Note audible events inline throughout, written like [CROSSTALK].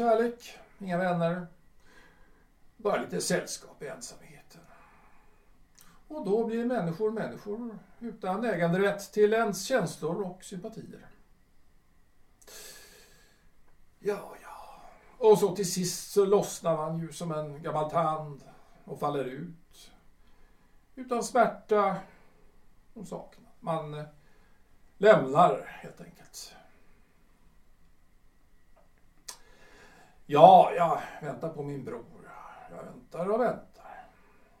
kärlek, inga vänner. Bara lite sällskap i ensamheten. Och då blir människor människor utan äganderätt till ens känslor och sympatier. Ja, ja. Och så till sist så lossnar man ju som en gammal tand och faller ut. Utan smärta och saknad. Man eh, lämnar helt enkelt. Ja, jag väntar på min bror. Jag väntar och väntar.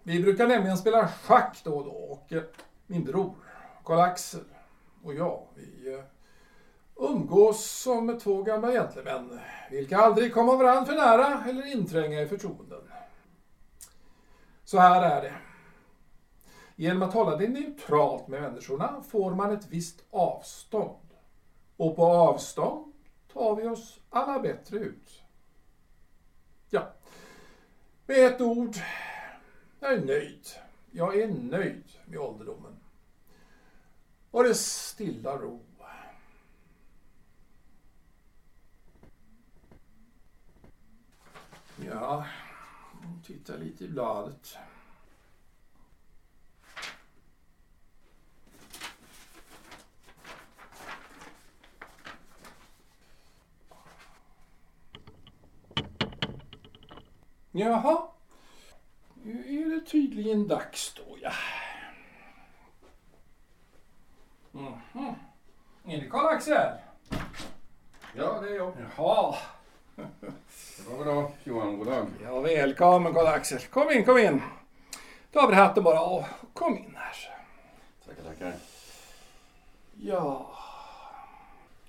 Vi brukar nämligen spela schack då och då och eh, min bror, Karl-Axel och jag, vi eh, umgås som två gamla gentlemän, vilka aldrig kommer varandra för nära eller intränga i förtroenden. Så här är det. Genom att hålla det neutralt med människorna får man ett visst avstånd. Och på avstånd tar vi oss alla bättre ut. Ja, med ett ord, jag är nöjd. Jag är nöjd med ålderdomen. Och det stilla ro. Ja, titta lite i bladet. Jaha. Nu är det tydligen dags då, ja. Mhm. Är det Karl-Axel? Ja, det är jag. Jaha. [LAUGHS] Bra dag, Johan. God dag. Ja, välkommen Karl-Axel. Kom in, kom in. Ta av dig hatten bara och kom in här. Tackar, tackar. Ja.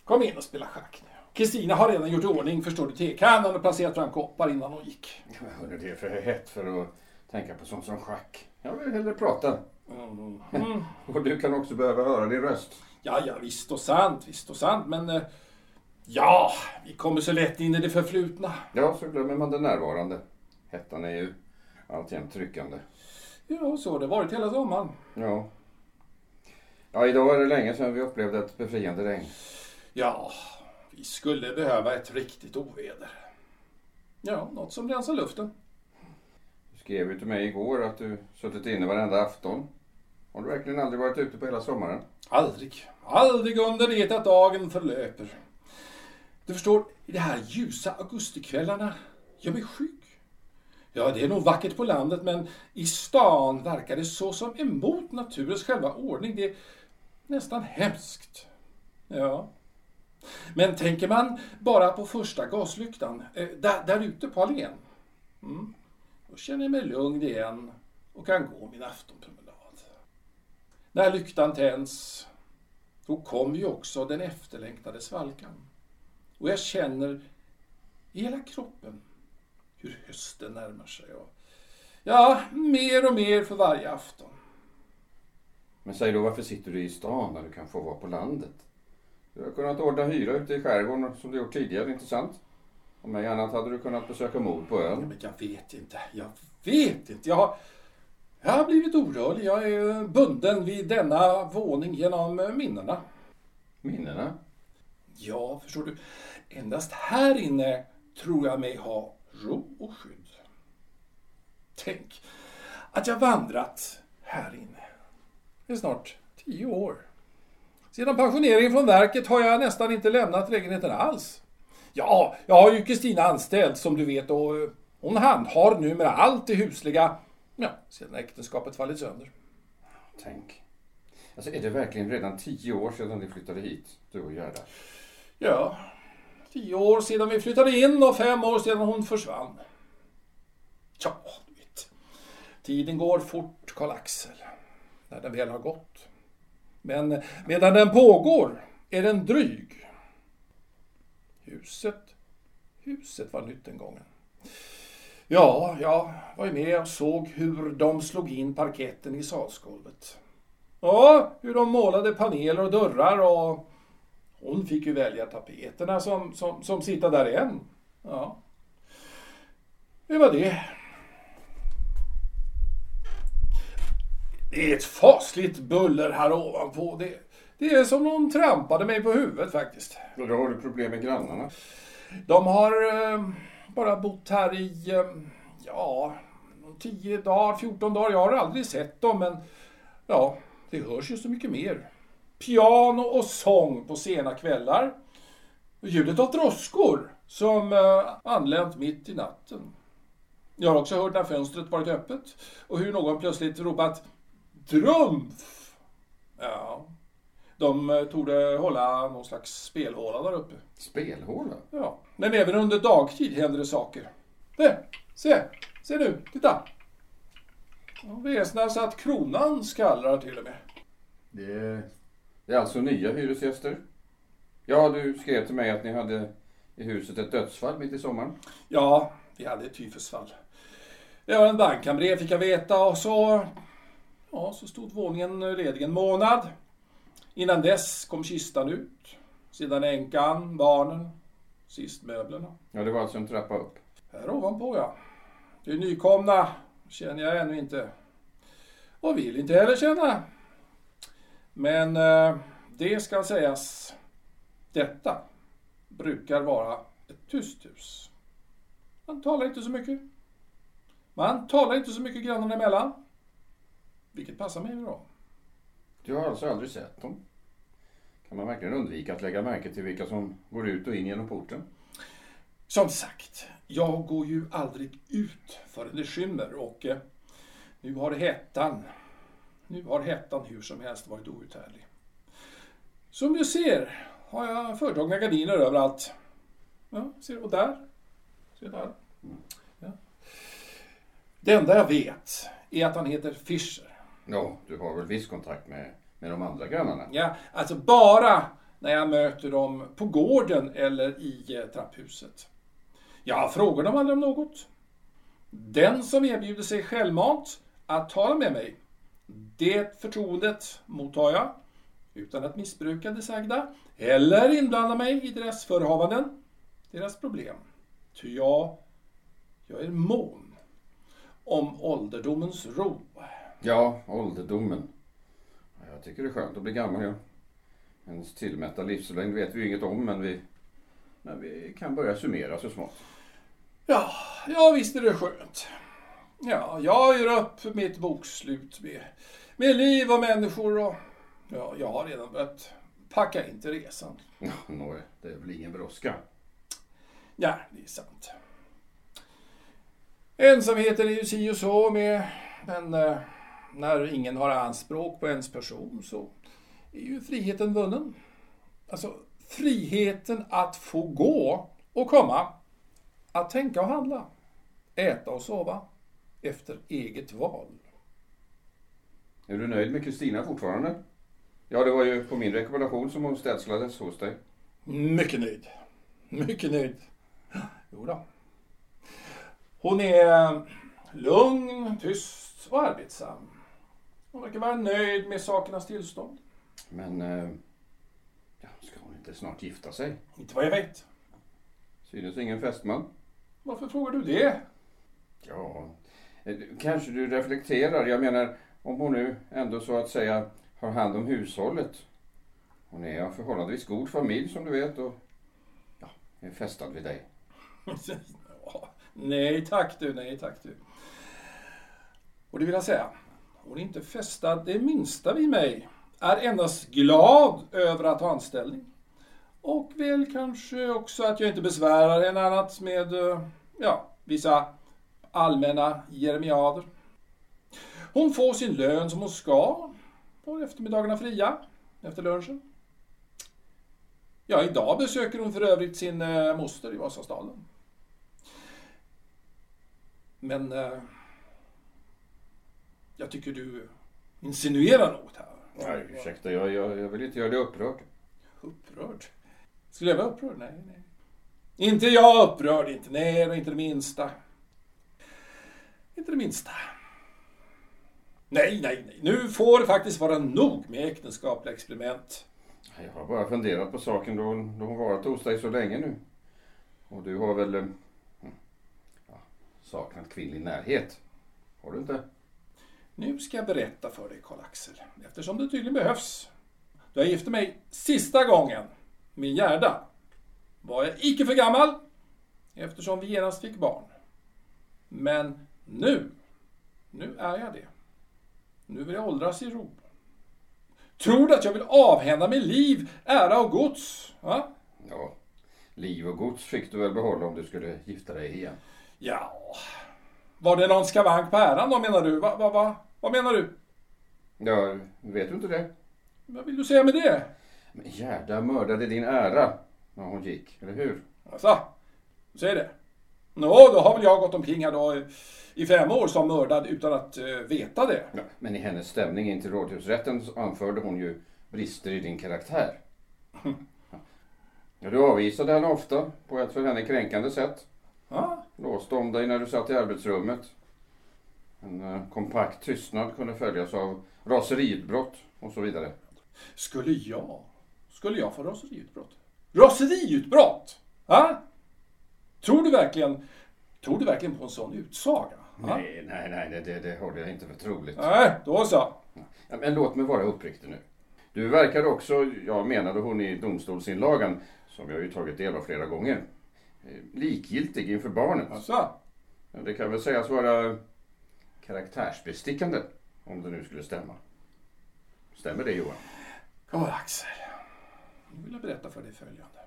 Kom in och spela schack nu. Kristina har redan gjort i ordning, förstår du, tekannan och placerat fram koppar innan hon gick. Men hörru, det är för hett för att tänka på sånt som schack. Jag vill hellre prata. Mm. Och du kan också behöva höra din röst. Ja, ja, visst och sant, visst och sant, men... eh, Ja, vi kommer så lätt in i det förflutna. Ja, så glömmer man det närvarande. Hettan är ju alltjämt tryckande. Ja, så har det varit hela sommaren. Ja. Ja, idag är det länge sedan vi upplevde ett befriande regn. Ja, vi skulle behöva ett riktigt oväder. Ja, något som rensar luften. Du skrev ju till mig igår att du suttit inne varenda afton. Har du verkligen aldrig varit ute på hela sommaren? Aldrig, aldrig under det att dagen förlöper. Du förstår, i de här ljusa augustikvällarna gör mig skygg. Ja, det är nog vackert på landet, men i stan verkar det så som emot naturens själva ordning. Det är nästan hemskt. Ja. Men tänker man bara på första gaslyktan, eh, där, där ute på allén, mm, då känner jag mig lugn igen och kan gå min aftonpromenad. När lyktan tänds, då kommer ju också den efterlängtade svalkan. Och jag känner i hela kroppen hur hösten närmar sig. Och, ja, mer och mer för varje afton. Men säg då, varför sitter du i stan när du kan få vara på landet? Du har kunnat ordna hyra ute i skärgården som du gjort tidigare, inte sant? Om mig annat hade du kunnat besöka mor på Ja, ön. men jag vet inte, jag vet inte. Jag har, jag har blivit orörlig. Jag är bunden vid denna våning genom minnena. Minnena? Ja, förstår du. Endast här inne tror jag mig ha ro och skydd. Tänk att jag vandrat här inne. Det är snart tio år. Sedan pensioneringen från verket har jag nästan inte lämnat lägenheten alls. Ja, jag har ju Kristina anställd som du vet och eh, hon handhar numera allt det husliga, ja, sedan äktenskapet fallit sönder. Tänk. Alltså är det verkligen redan tio år sedan ni flyttade hit, du och Gerda? Ja, tio år sedan vi flyttade in och fem år sedan hon försvann. Ja, du vet. Tiden går fort, Karl-Axel. När den väl har gått. Men medan den pågår är den dryg. Huset, huset var nytt den gången. Ja, jag var ju med och såg hur de slog in parketten i salsgolvet. Ja, hur de målade paneler och dörrar och hon fick ju välja tapeterna som, som, som sitter där än. Ja. Det var det. Det är ett fasligt buller här ovanpå. Det, det är som någon trampade mig på huvudet faktiskt. Och då har du problem med grannarna. De har eh, bara bott här i, eh, ja, 10 dagar, 14 dagar. Jag har aldrig sett dem, men ja, det hörs ju så mycket mer. Piano och sång på sena kvällar. Ljudet av droskor som eh, anlänt mitt i natten. Jag har också hört när fönstret varit öppet och hur någon plötsligt ropat Drumf! Ja, de eh, torde hålla någon slags spelhåla där uppe. Spelhåla? Ja, men även under dagtid händer det saker. Det, se, se nu, titta. Väsnar så att kronan skallrar till och med. Det är, det är alltså nya hyresgäster? Ja, du skrev till mig att ni hade i huset ett dödsfall mitt i sommaren. Ja, vi hade ett tyfusfall. Det var en bankkamrer fick jag veta och så... Ja, så stod våningen ledig en månad. Innan dess kom kistan ut. Sedan änkan, barnen, sist möblerna. Ja, det var alltså en trappa upp. Här ovanpå ja. De nykomna känner jag ännu inte. Och vill inte heller känna. Men eh, det ska sägas. Detta brukar vara ett tyst hus. Man talar inte så mycket. Man talar inte så mycket grannarna emellan. Vilket passar mig bra. Du har alltså aldrig sett dem? Kan man verkligen undvika att lägga märke till vilka som går ut och in genom porten? Som sagt, jag går ju aldrig ut förrän det skymmer och eh, nu har hettan, nu har hettan hur som helst varit outhärdlig. Som du ser har jag fördragna gardiner överallt. Ja, ser? Och där. Ser där? Ja. Det enda jag vet är att han heter Fischer. Ja, du har väl viss kontakt med, med de andra grannarna? Ja, alltså bara när jag möter dem på gården eller i eh, trapphuset. Jag frågar dem aldrig om något. Den som erbjuder sig självmant att tala med mig, det förtroendet mottar jag utan att missbruka det sagda eller inblanda mig i deras förehavanden, deras problem. Ty jag, jag är mån om ålderdomens ro. Ja, ålderdomen. Jag tycker det är skönt att bli gammal, ja. Ens tillmätta livslängd vet vi ju inget om, men vi, men vi kan börja summera så smått. Ja, ja visst är det skönt. Ja, jag gör upp mitt bokslut med, med liv och människor och ja, jag har redan börjat packa in till resan. Ja, nåja, det är väl ingen brådska. Ja, det är sant. Ensamheten är ju si och så med, men eh, när ingen har anspråk på ens person så är ju friheten vunnen. Alltså, friheten att få gå och komma, att tänka och handla, äta och sova efter eget val. Är du nöjd med Kristina fortfarande? Ja, det var ju på min rekommendation som hon städslades hos dig. Mycket nöjd. Mycket nöjd. Jo då. Hon är lugn, tyst och arbetsam. Hon verkar vara nöjd med sakernas tillstånd. Men, eh, ska hon inte snart gifta sig? Inte vad jag vet. Synes ingen fästman? Varför frågar du det? Ja, eh, kanske du reflekterar. Jag menar, om hon nu ändå så att säga har hand om hushållet. Hon är av förhållandevis god familj som du vet och ja, är fästad vid dig. [LAUGHS] nej tack du, nej tack du. Och det vill jag säga, hon är inte fästad det minsta vid mig. Är endast glad över att ha anställning. Och väl kanske också att jag inte besvärar henne annat med, eh, ja, vissa allmänna jeremiader. Hon får sin lön som hon ska. På eftermiddagarna fria efter lunchen. Ja, idag besöker hon för övrigt sin eh, moster i Vasastaden. Men eh, jag tycker du insinuerar något här. Nej, ursäkta, jag, jag, jag vill inte göra dig upprörd. Upprörd? Skulle jag vara upprörd? Nej, nej. Inte jag upprörd, inte. Nej, inte det minsta. Inte det minsta. Nej, nej, nej. Nu får det faktiskt vara nog med äktenskapliga experiment. Jag har bara funderat på saken då, då hon varit hos dig så länge nu. Och du har väl eh, ja, saknat kvinnlig närhet? Har du inte? Nu ska jag berätta för dig, Karl-Axel, eftersom det tydligen behövs. Då jag gifte mig sista gången med Gerda. var jag icke för gammal eftersom vi genast fick barn. Men nu, nu är jag det. Nu vill jag åldras i ro. Tror du att jag vill avhända mig liv, ära och gods? Va? Ja, liv och gods fick du väl behålla om du skulle gifta dig igen. Ja, var det någon skavank på äran då menar du? Va, va, va? Vad menar du? Ja, vet du inte det? Vad vill du säga med det? Men Gerda mördade din ära när hon gick, eller hur? Alltså, säg det. Nå, då har väl jag gått omkring här då i- fem år som mördad utan att eh, veta det. Ja, men i hennes stämning in till rådhusrätten så anförde hon ju brister i din karaktär. Ja, du avvisade henne ofta på ett för henne kränkande sätt. Ja, Låste om dig när du satt i arbetsrummet. En eh, kompakt tystnad kunde följas av raseriutbrott och så vidare. skulle jag, skulle jag få raseriutbrott? Raseriutbrott? Ja? Tror du verkligen, tror du verkligen på en sån utsaga? Nej, nej, nej, det, det, håller jag inte för troligt. Nej, då så. Ja, Men låt mig vara uppriktig nu. Du verkade också, jag menade hon i domstolsinlagan, som jag ju tagit del av flera gånger, eh, likgiltig inför barnet. Alltså, Ja, Det kan väl sägas vara karaktärsbestickande, om det nu skulle stämma. Stämmer det Johan? Karl Axel, nu vill jag berätta för dig följande.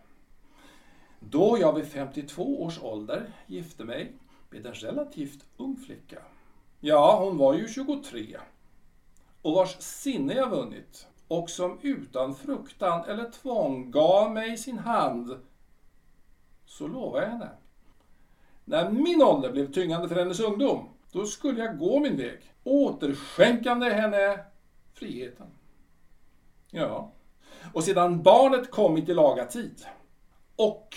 Då jag vid 52 års ålder gifte mig med en relativt ung flicka. Ja, hon var ju 23. Och vars sinne jag vunnit och som utan fruktan eller tvång gav mig sin hand. Så lovade jag henne. När min ålder blev tyngande för hennes ungdom, då skulle jag gå min väg, återskänkande henne friheten. Ja. Och sedan barnet kommit i laga tid och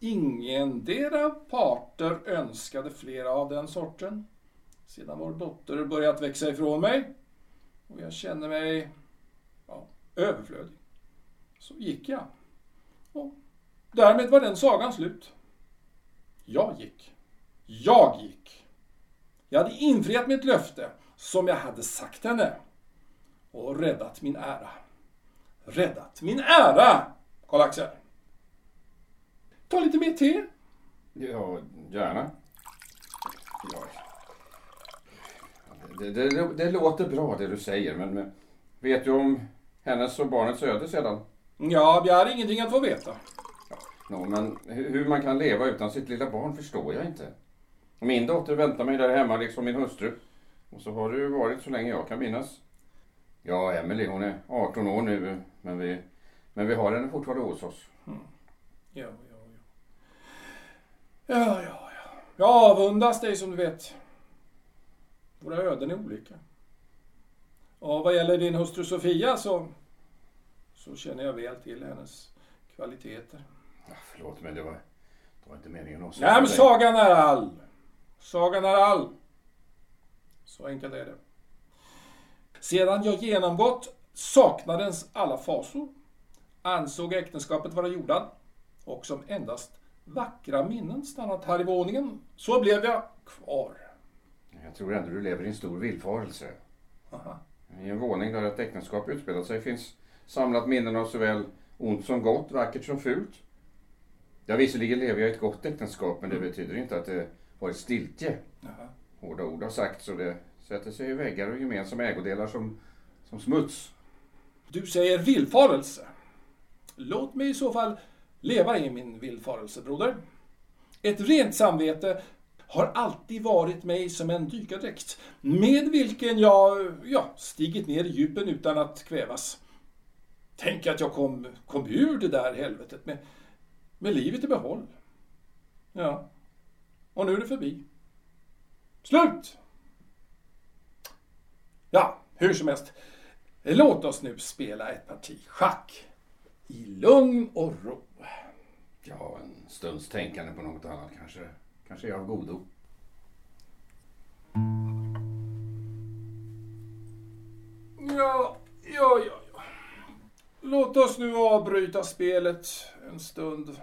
ingendera parter önskade flera av den sorten. Sedan vår dotter börjat växa ifrån mig och jag kände mig ja, överflödig. Så gick jag. Och därmed var den sagan slut. Jag gick. Jag gick. Jag hade infriat mitt löfte som jag hade sagt henne och räddat min ära. Räddat min ära, Karl-Axel. Ta lite mer te. Ja, gärna. Ja. Det, det, det låter bra det du säger, men, vet du om hennes och barnets öde sedan? Ja, jag har ingenting att få veta. Nå, men hu- hur man kan leva utan sitt lilla barn förstår jag inte. Min dotter väntar mig där hemma liksom min hustru. Och så har det ju varit så länge jag kan minnas. Ja, Emily hon är 18 år nu, men vi, men vi har henne fortfarande hos oss. Ja, ja, ja. Ja, ja, ja. Jag avundas dig som du vet. Våra öden är olika. Och vad gäller din hustru Sofia så, så känner jag väl till hennes kvaliteter. Ja, förlåt, men det var, det var inte meningen att Ja, men dig. sagan är all. Sagan är all. Så enkelt är det. Sedan jag genomgått saknadens alla fasor ansåg äktenskapet vara jordad och som endast vackra minnen stannat här i våningen så blev jag kvar. Jag tror ändå du lever i en stor villfarelse. Aha. I en våning där ett äktenskap utspelat sig finns samlat minnen av såväl ont som gott, vackert som fult. Ja, visserligen lever jag i ett gott äktenskap, men det betyder inte att det varit stiltje. Jaha. Hårda ord har sagts och det sätter sig i väggar och gemensamma ägodelar som, som smuts. Du säger villfarelse. Låt mig i så fall leva i min villfarelse, broder. Ett rent samvete har alltid varit mig som en dykardräkt, med vilken jag ja, stigit ner i djupen utan att kvävas. Tänk att jag kom, kom ur det där helvetet med, med livet i behåll. Ja, och nu är det förbi. Slut! Ja, hur som helst. Låt oss nu spela ett parti schack. I lugn och ro. Ja, en stunds tänkande på något annat kanske, kanske är av godo. Ja, ja, ja, ja. Låt oss nu avbryta spelet en stund.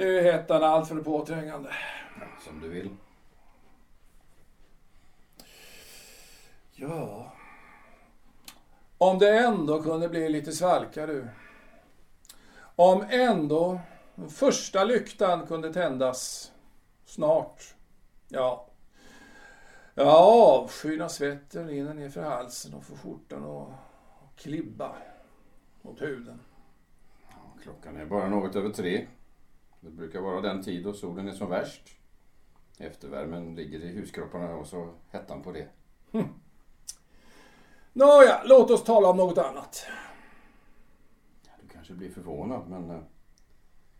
Nu är hettan alltför påträngande. Som du vill. Ja. Om det ändå kunde bli lite svalka du. Om ändå den första lyktan kunde tändas snart. Ja, ja avskyn av svetten rinner ner för halsen och får skjortan och klibba mot huden. Klockan är bara något över tre. Det brukar vara den tid då solen är som värst. Eftervärmen ligger i huskropparna och så hettan på det. Hm. Nåja, låt oss tala om något annat. Du kanske blir förvånad men... Eh,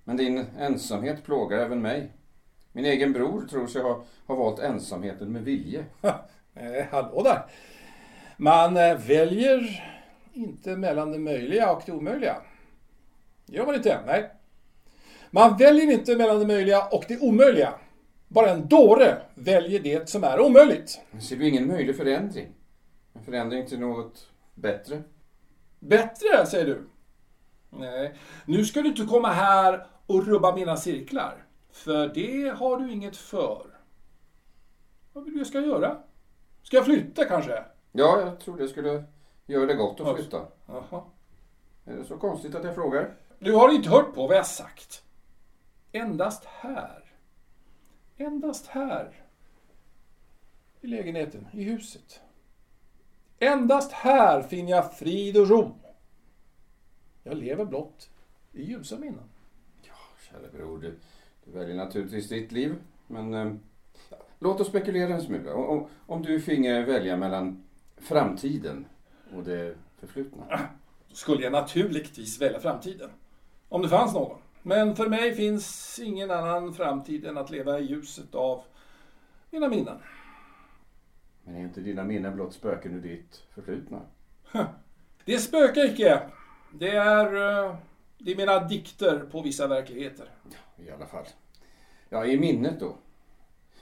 men din ensamhet plågar även mig. Min egen bror tror sig ha, ha valt ensamheten med vilje. [LAUGHS] Eh, hallå där. Man eh, väljer inte mellan det möjliga och det omöjliga. Gör man inte? Nej. Man väljer inte mellan det möjliga och det omöjliga. Bara en dåre väljer det som är omöjligt. Men ser du ingen möjlig förändring? En förändring till något bättre? Bättre, säger du? Nej, nu ska du inte komma här och rubba mina cirklar. För det har du inget för. Vad vill du jag ska göra? Ska jag flytta kanske? Ja, jag tror det skulle göra det gott att flytta. Jaha. Är det så konstigt att jag frågar? Du har inte hört på vad jag sagt. Endast här. Endast här. I lägenheten, i huset. Endast här finner jag frid och ro. Jag lever blott i ljusa minnen. Kära bror, du, du väljer naturligtvis ditt liv. Men eh, låt oss spekulera en smula. Om, om du finge välja mellan framtiden och det förflutna. Då skulle jag naturligtvis välja framtiden. Om det fanns någon. Men för mig finns ingen annan framtid än att leva i ljuset av mina minnen. Men är inte dina minnen blott spöken ur ditt förflutna? Det spökar icke. Det är, eh, det är mina dikter på vissa verkligheter. I alla fall. Ja, i minnet då.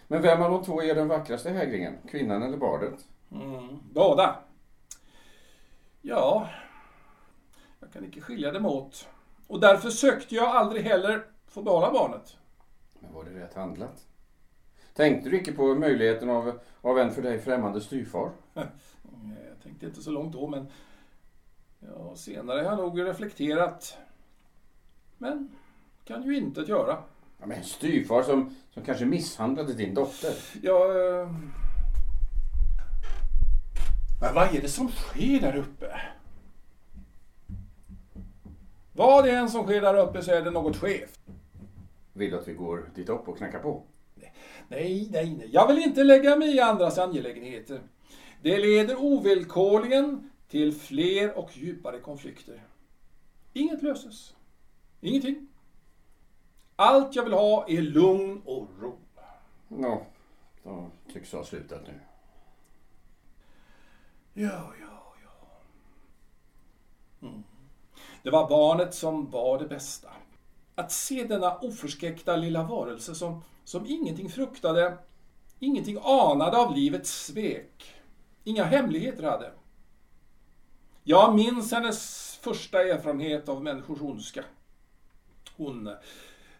Men vem av de två är den vackraste hägringen? Kvinnan eller bardet? Mm, båda. Ja, jag kan inte skilja dem åt. Och därför sökte jag aldrig heller få behålla barnet. Men var det rätt handlat? Tänkte du icke på möjligheten av, av en för dig främmande styvfar? [LAUGHS] Jag tänkte inte så långt då, men ja, senare har jag nog reflekterat. Men kan ju inte att göra. Ja, men en styvfar som, som kanske misshandlade din dotter? Jag... eh, Men vad är det som sker där uppe? Vad det än som sker där uppe så är det något skevt. Vill du att vi går dit upp och knackar på? Nej, nej, nej. Jag vill inte lägga mig i andras angelägenheter. Det leder ovillkorligen till fler och djupare konflikter. Inget löses. Ingenting. Allt jag vill ha är lugn och ro. Nå, då tycks ha slutat nu. Ja, ja, ja. Mm. Det var barnet som var det bästa. Att se denna oförskräckta lilla varelse som, som ingenting fruktade, ingenting anade av livets svek, inga hemligheter hade. Jag minns hennes första erfarenhet av människors ondska. Hon,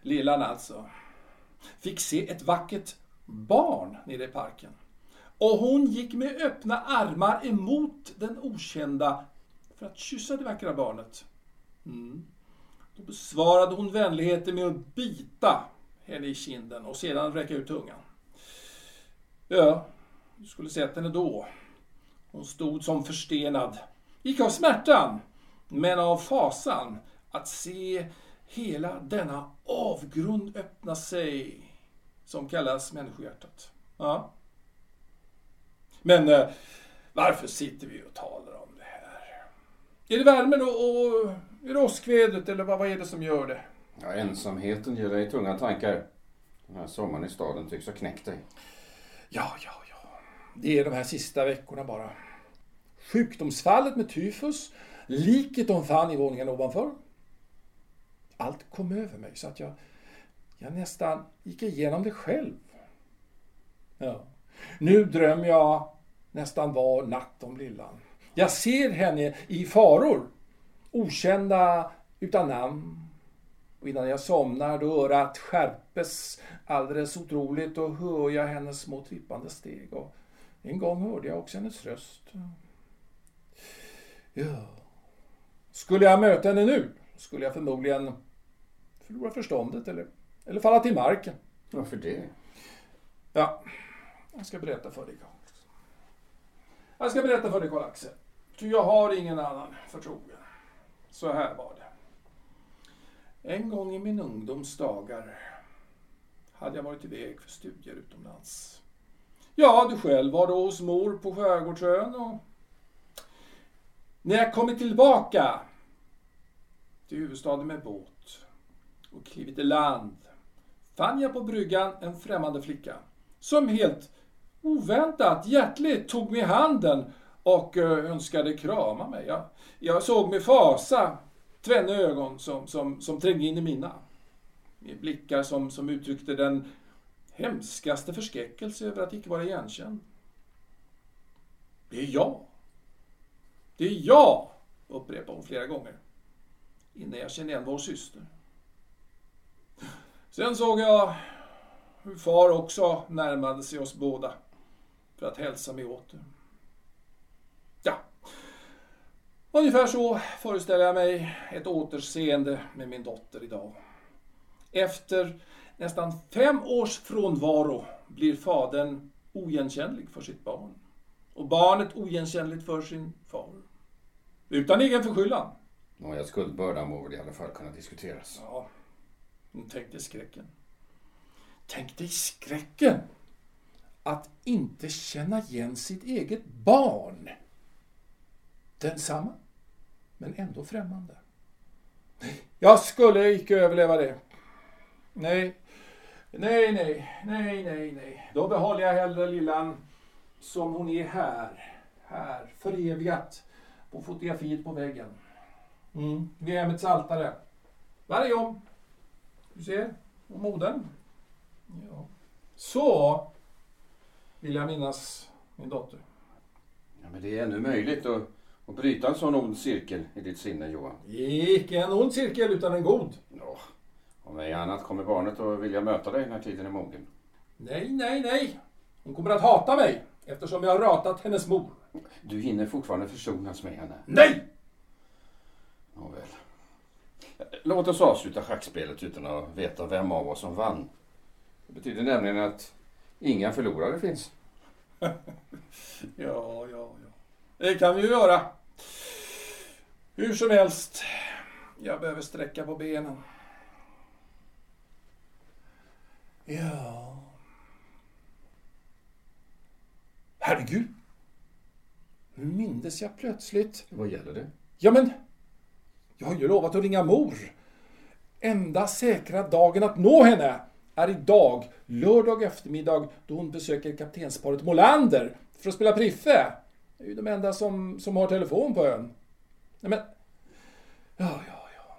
lillan alltså, fick se ett vackert barn nere i parken. Och hon gick med öppna armar emot den okända för att kyssa det vackra barnet. Mm. Då besvarade hon vänligheten med att bita henne i kinden och sedan räcka ut tungan. Ja, du skulle sett henne då. Hon stod som förstenad. Icke av smärtan, men av fasan att se hela denna avgrund öppna sig som kallas människohjärtat. Ja. Men eh, varför sitter vi och talar om det här? Är det värmen och, och är det åskvädret eller vad, vad är det som gör det? Ja, ensamheten ger dig tunga tankar. Den här sommaren i staden tycks ha knäckt dig. Ja, ja, ja. Det är de här sista veckorna bara. Sjukdomsfallet med tyfus, liket de fann i våningen ovanför. Allt kom över mig så att jag, jag nästan gick igenom det själv. Ja. Nu drömmer jag nästan var natt om lillan. Jag ser henne i faror, okända utan namn. Och innan jag somnar då örat skärpes alldeles otroligt och hör jag hennes små trippande steg. Och en gång hörde jag också hennes röst. Ja. Skulle jag möta henne nu skulle jag förmodligen förlora förståndet eller, eller falla till marken. Varför det? Ja, jag ska berätta för dig Karl. Jag ska berätta för dig Karl Axel. Ty jag har ingen annan förtrogen. Så här var det. En gång i min ungdoms dagar hade jag varit iväg för studier utomlands. Ja, du själv var då hos mor på Skärgårdsön och när jag kommit tillbaka till huvudstaden med båt och klivit i land fann jag på bryggan en främmande flicka som helt oväntat hjärtligt tog mig i handen och eh, önskade krama mig. Jag, jag såg med fasa tvenne ögon som, som, som trängde in i mina. Med blickar som, som uttryckte den hemskaste förskräckelse över att icke vara igenkänd. Det är jag. Det är jag, upprepade hon flera gånger. Innan jag kände igen vår syster. Sen såg jag hur far också närmade sig oss båda för att hälsa mig åter. Ja, ungefär så föreställer jag mig ett återseende med min dotter idag. Efter nästan fem års frånvaro blir fadern oigenkännlig för sitt barn och barnet oigenkännligt för sin far. Utan egen förskyllan. Nåja, skuldbördan må väl i alla fall kunna diskuteras. Ja, tänk dig skräcken. Tänk dig skräcken! Att inte känna igen sitt eget barn. Densamma, men ändå främmande. Jag skulle icke överleva det. Nej, nej, nej, nej, nej, nej. Då behåller jag hellre lillan som hon är här, här, förevigat på fotografiet på väggen. Mm. Vid hemmets altare. Där är hon. Du ser, och modern. Ja. Så vill jag minnas min dotter. Ja, men det är ännu möjligt att, att bryta en sån ond cirkel i ditt sinne, Johan. Icke en ond cirkel utan en god. Ja, om ej annat kommer barnet att vilja möta dig när tiden är mogen. Nej, nej, nej. Hon kommer att hata mig eftersom jag har ratat hennes mor. Du hinner fortfarande försonas med henne. Nej! Nåväl. Låt oss avsluta schackspelet utan att veta vem av oss som vann. Det betyder nämligen att inga förlorare finns. [LAUGHS] Ja, ja, ja. Det kan vi ju göra. Hur som helst. Jag behöver sträcka på benen. Ja. Herregud. Nu mindes jag plötsligt. Vad gäller det? Ja, men jag har ju lovat att ringa mor. Enda säkra dagen att nå henne är idag, lördag eftermiddag, då hon besöker kaptensparet Molander för att spela priffe. Det är ju de enda som, som har telefon på ön. Nej, men... Ja, ja, ja.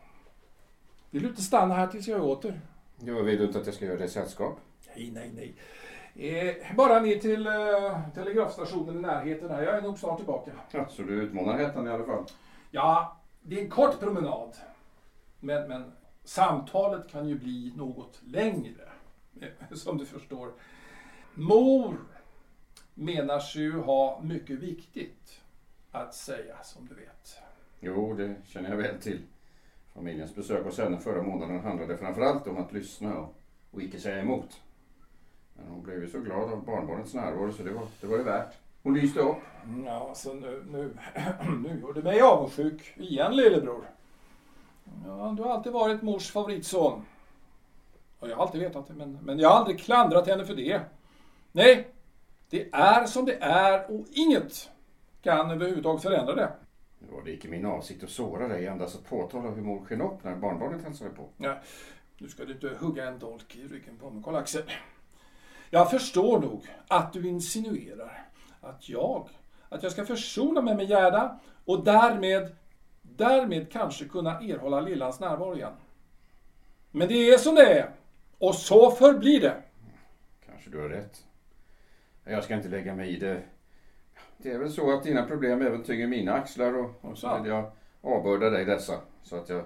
Vill du inte stanna här tills jag åter? Jag vill du inte att jag ska göra dig sällskap? Nej, nej, nej. Eh, bara ner till eh, telegrafstationen i närheten här. Jag är nog snart tillbaka. Ja, så du utmanar hettan i alla fall? Ja, det är en kort promenad. Men, men samtalet kan ju bli något längre. eh, Som du förstår. Mor menar sig ju ha mycket viktigt att säga, som du vet. Jo, det känner jag väl till. Familjens besök hos henne förra månaden handlade framförallt om att lyssna och, och icke säga emot. Men hon blev ju så glad av barnbarnets närvaro så det var det, var det värt. Hon lyste upp. Ja, så nu, nu, [CLEARS THROAT] nu gör du mig avundsjuk igen, lillebror. Ja, du har alltid varit mors favoritson. Och jag har alltid vetat det, men, men jag har aldrig klandrat henne för det. Nej, det är som det är och inget kan överhuvudtaget förändra det. Nu var det icke min avsikt att såra dig, endast att påtala hur mor sken upp när barnbarnet hälsade på. Ja, nu ska du inte hugga en dolk i ryggen på mig, Karl-Axel. Jag förstår nog att du insinuerar att jag, att jag ska försona mig med Gerda och därmed, därmed kanske kunna erhålla Lillans närvaro igen. Men det är som det är. Och så förblir det. Kanske du har rätt. Jag ska inte lägga mig i det. Det är väl så att dina problem även tynger mina axlar och, och så vill jag avbörda dig dessa. Så att jag,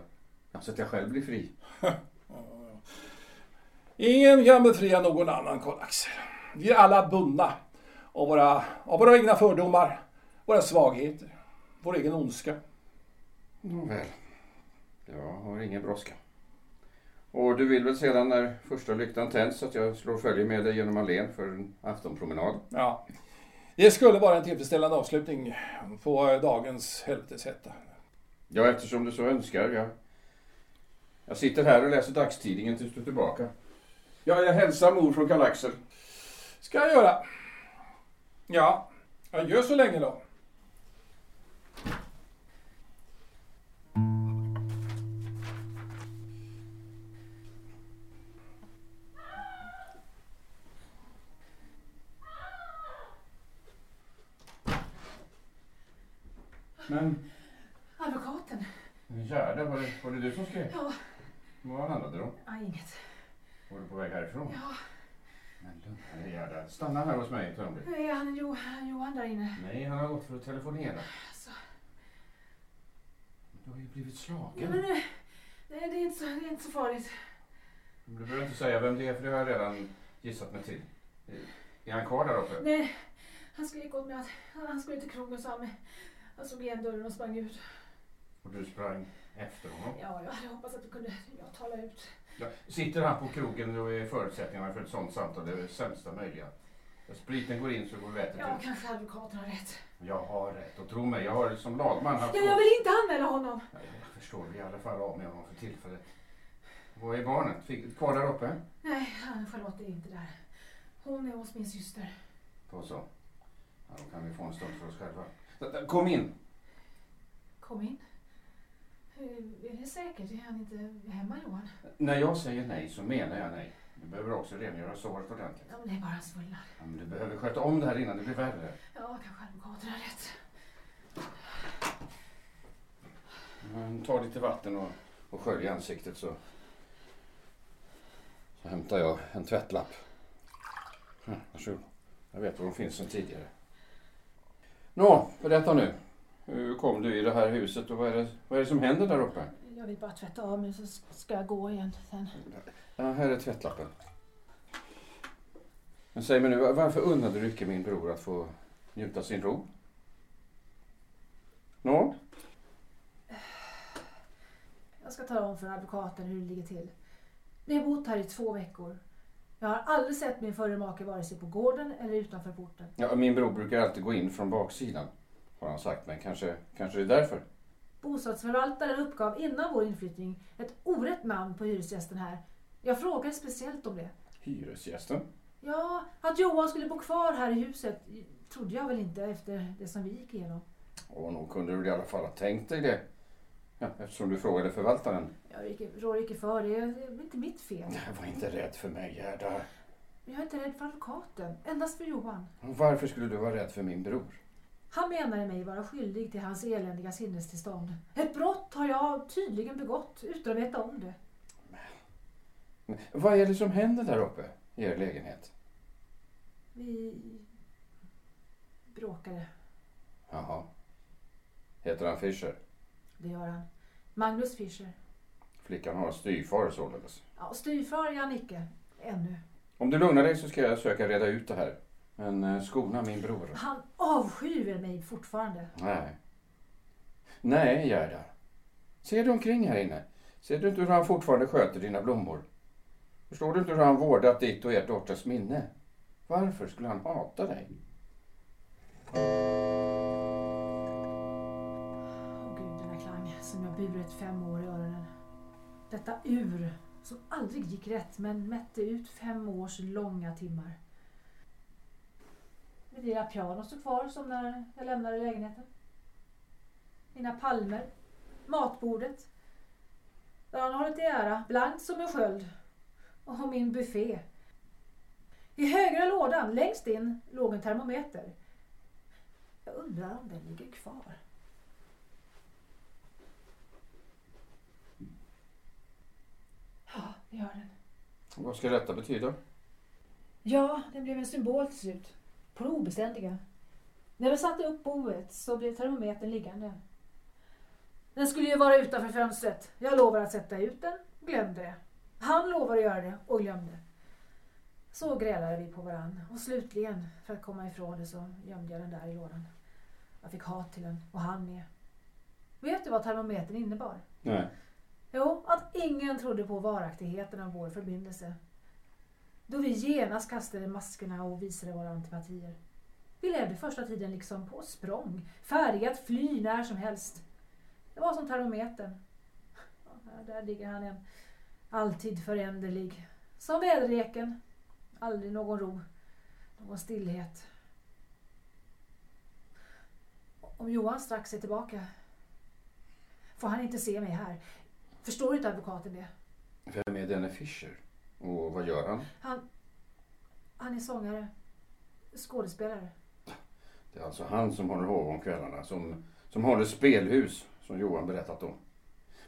så att jag själv blir fri. [LAUGHS] Ingen kan befria någon annan, Karl-Axel. Vi är alla bundna av våra, av våra egna fördomar, våra svagheter, vår egen ondska. Nåväl. Jag har ingen brådska. Och du vill väl sedan när första lyktan tänds att jag slår följe med dig genom allén för en aftonpromenad? Ja. Det skulle vara en tillfredsställande avslutning på dagens helveteshetta. Ja, eftersom du så önskar. Jag, jag sitter här och läser dagstidningen tills du är tillbaka. Ja, jag hälsar mor från Karl-Axel. Ska jag göra. Ja, adjö så länge då. Men Advokaten? Gerda, var det, var det du som skrev? Ja. Vad handlade det om? Ja, inget. Var du på väg härifrån? Ja. Men lugna dig Gerda. Stanna här hos mig ett ögonblick. Nej, han jo, Johan där inne. Nej, han har gått för att telefonera. Alltså. Du har ju blivit Ja, slagen. men nej, nej, det, är inte så, det är inte så farligt. Du behöver inte säga vem det är för det har jag redan gissat mig till. Är han kvar där uppe? Nej, han skrek åt mig att han skulle till krogen sa mig. Han slog igen dörren och sprang ut. Och du sprang efter honom? Ja, jag hade hoppats att du kunde ja, tala ut. Ja, sitter han på krogen då är förutsättningarna för ett sånt samtal det sämsta möjliga. När spriten går in så går Ja, ut. kanske advokaten har rätt. Jag har rätt och tro mig, jag har som lagman haft... Ja, jag vill inte anmäla honom. Ja, Jag förstår, vi i alla fall av med honom för tillfället. Var är barnet? Fick, kvar där uppe? Nej, Charlotte är inte där. Hon är hos min syster. Då så. Ja, då kan vi få en stund för oss själva. Kom in! Kom in. Är det säkert? Är han inte hemma, Johan? När jag säger nej så menar jag nej. Du behöver också rengöra såret ordentligt. Ja, men det är bara svullnad. Ja, men du behöver sköta om det här innan det blir värre. Ja, kanske advokaten har rätt. Men ta lite vatten och, och skölj ansiktet så, så hämtar jag en tvättlapp. Här, varsågod. Jag vet var de finns sedan tidigare. Nå, berätta nu. Hur kom du i det här huset och vad är det, vad är det som händer där uppe? Jag vill bara tvätta av mig så ska jag gå igen sen. Ja, här är tvättlappen. Men säg mig nu, varför unnade du icke min bror att få njuta sin ro? Nå? Jag ska tala om för advokaten hur det ligger till. Vi har bott här i två veckor. Jag har aldrig sett min förre make vare sig på gården eller utanför porten. Ja, min bror brukar alltid gå in från baksidan, har han sagt mig. Kanske, kanske det är därför. Bostadsförvaltaren uppgav innan vår inflyttning ett orätt namn på hyresgästen här. Jag frågade speciellt om det. Hyresgästen? Ja, att Johan skulle bo kvar här i huset trodde jag väl inte efter det som vi gick igenom. Och nog kunde du i alla fall ha tänkt dig det. Ja, eftersom du frågade förvaltaren. Jag rår icke för det. Det är inte mitt fel. Var inte rädd för mig, Gerda. Jag är inte rädd för advokaten. Endast för Johan. Varför skulle du vara rädd för min bror? Han menade mig vara skyldig till hans eländiga sinnestillstånd. Ett brott har jag tydligen begått utan att veta om det. Men Vad är det som händer där uppe i er lägenhet? Vi bråkade. Jaha. Heter han Fischer? Det gör han. Magnus Fischer. Flickan har styvfar således. Ja, styvfar är han icke. Ännu. Om du lugnar dig så ska jag söka reda ut det här. Men eh, skona min bror. Han avskyr mig fortfarande. Nej. Nej, Gerda. Ser du omkring här inne? Ser du inte hur han fortfarande sköter dina blommor? Förstår du inte hur han vårdat ditt och ert dotters minne? Varför skulle han hata dig? Som jag burit fem år i öronen. Detta ur som aldrig gick rätt men mätte ut fem års långa timmar. Mitt lilla piano står kvar som när jag lämnade lägenheten. Mina palmer, matbordet. Där han hållit i ära, blankt som en sköld. Och min buffé. I högra lådan, längst in, låg en termometer. Jag undrar om den ligger kvar. Ja, det gör den. Vad ska detta betyda? Ja, den blev en symbol till slut. På det obeständiga. När vi satte upp boet så blev termometern liggande. Den skulle ju vara utanför fönstret. Jag lovade att sätta ut den, glömde det. Han lovade att göra det och glömde. Så grälade vi på varann och slutligen, för att komma ifrån det, så gömde jag den där i lådan. Jag fick hat till den och han med. Vet du vad termometern innebar? Nej. Jo, att ingen trodde på varaktigheten av vår förbindelse. Då vi genast kastade maskerna och visade våra antipatier. Vi levde första tiden liksom på språng, färdiga att fly när som helst. Det var som termometern. Ja, där ligger han en, alltid föränderlig. Som väderleken. Aldrig någon ro, någon stillhet. Om Johan strax är tillbaka får han inte se mig här. Förstår inte advokaten det? Vem är denne Fischer? Och vad gör han? Han, han är sångare, skådespelare. Det är alltså han som håller hov om kvällarna, som, som håller spelhus, som Johan berättat om.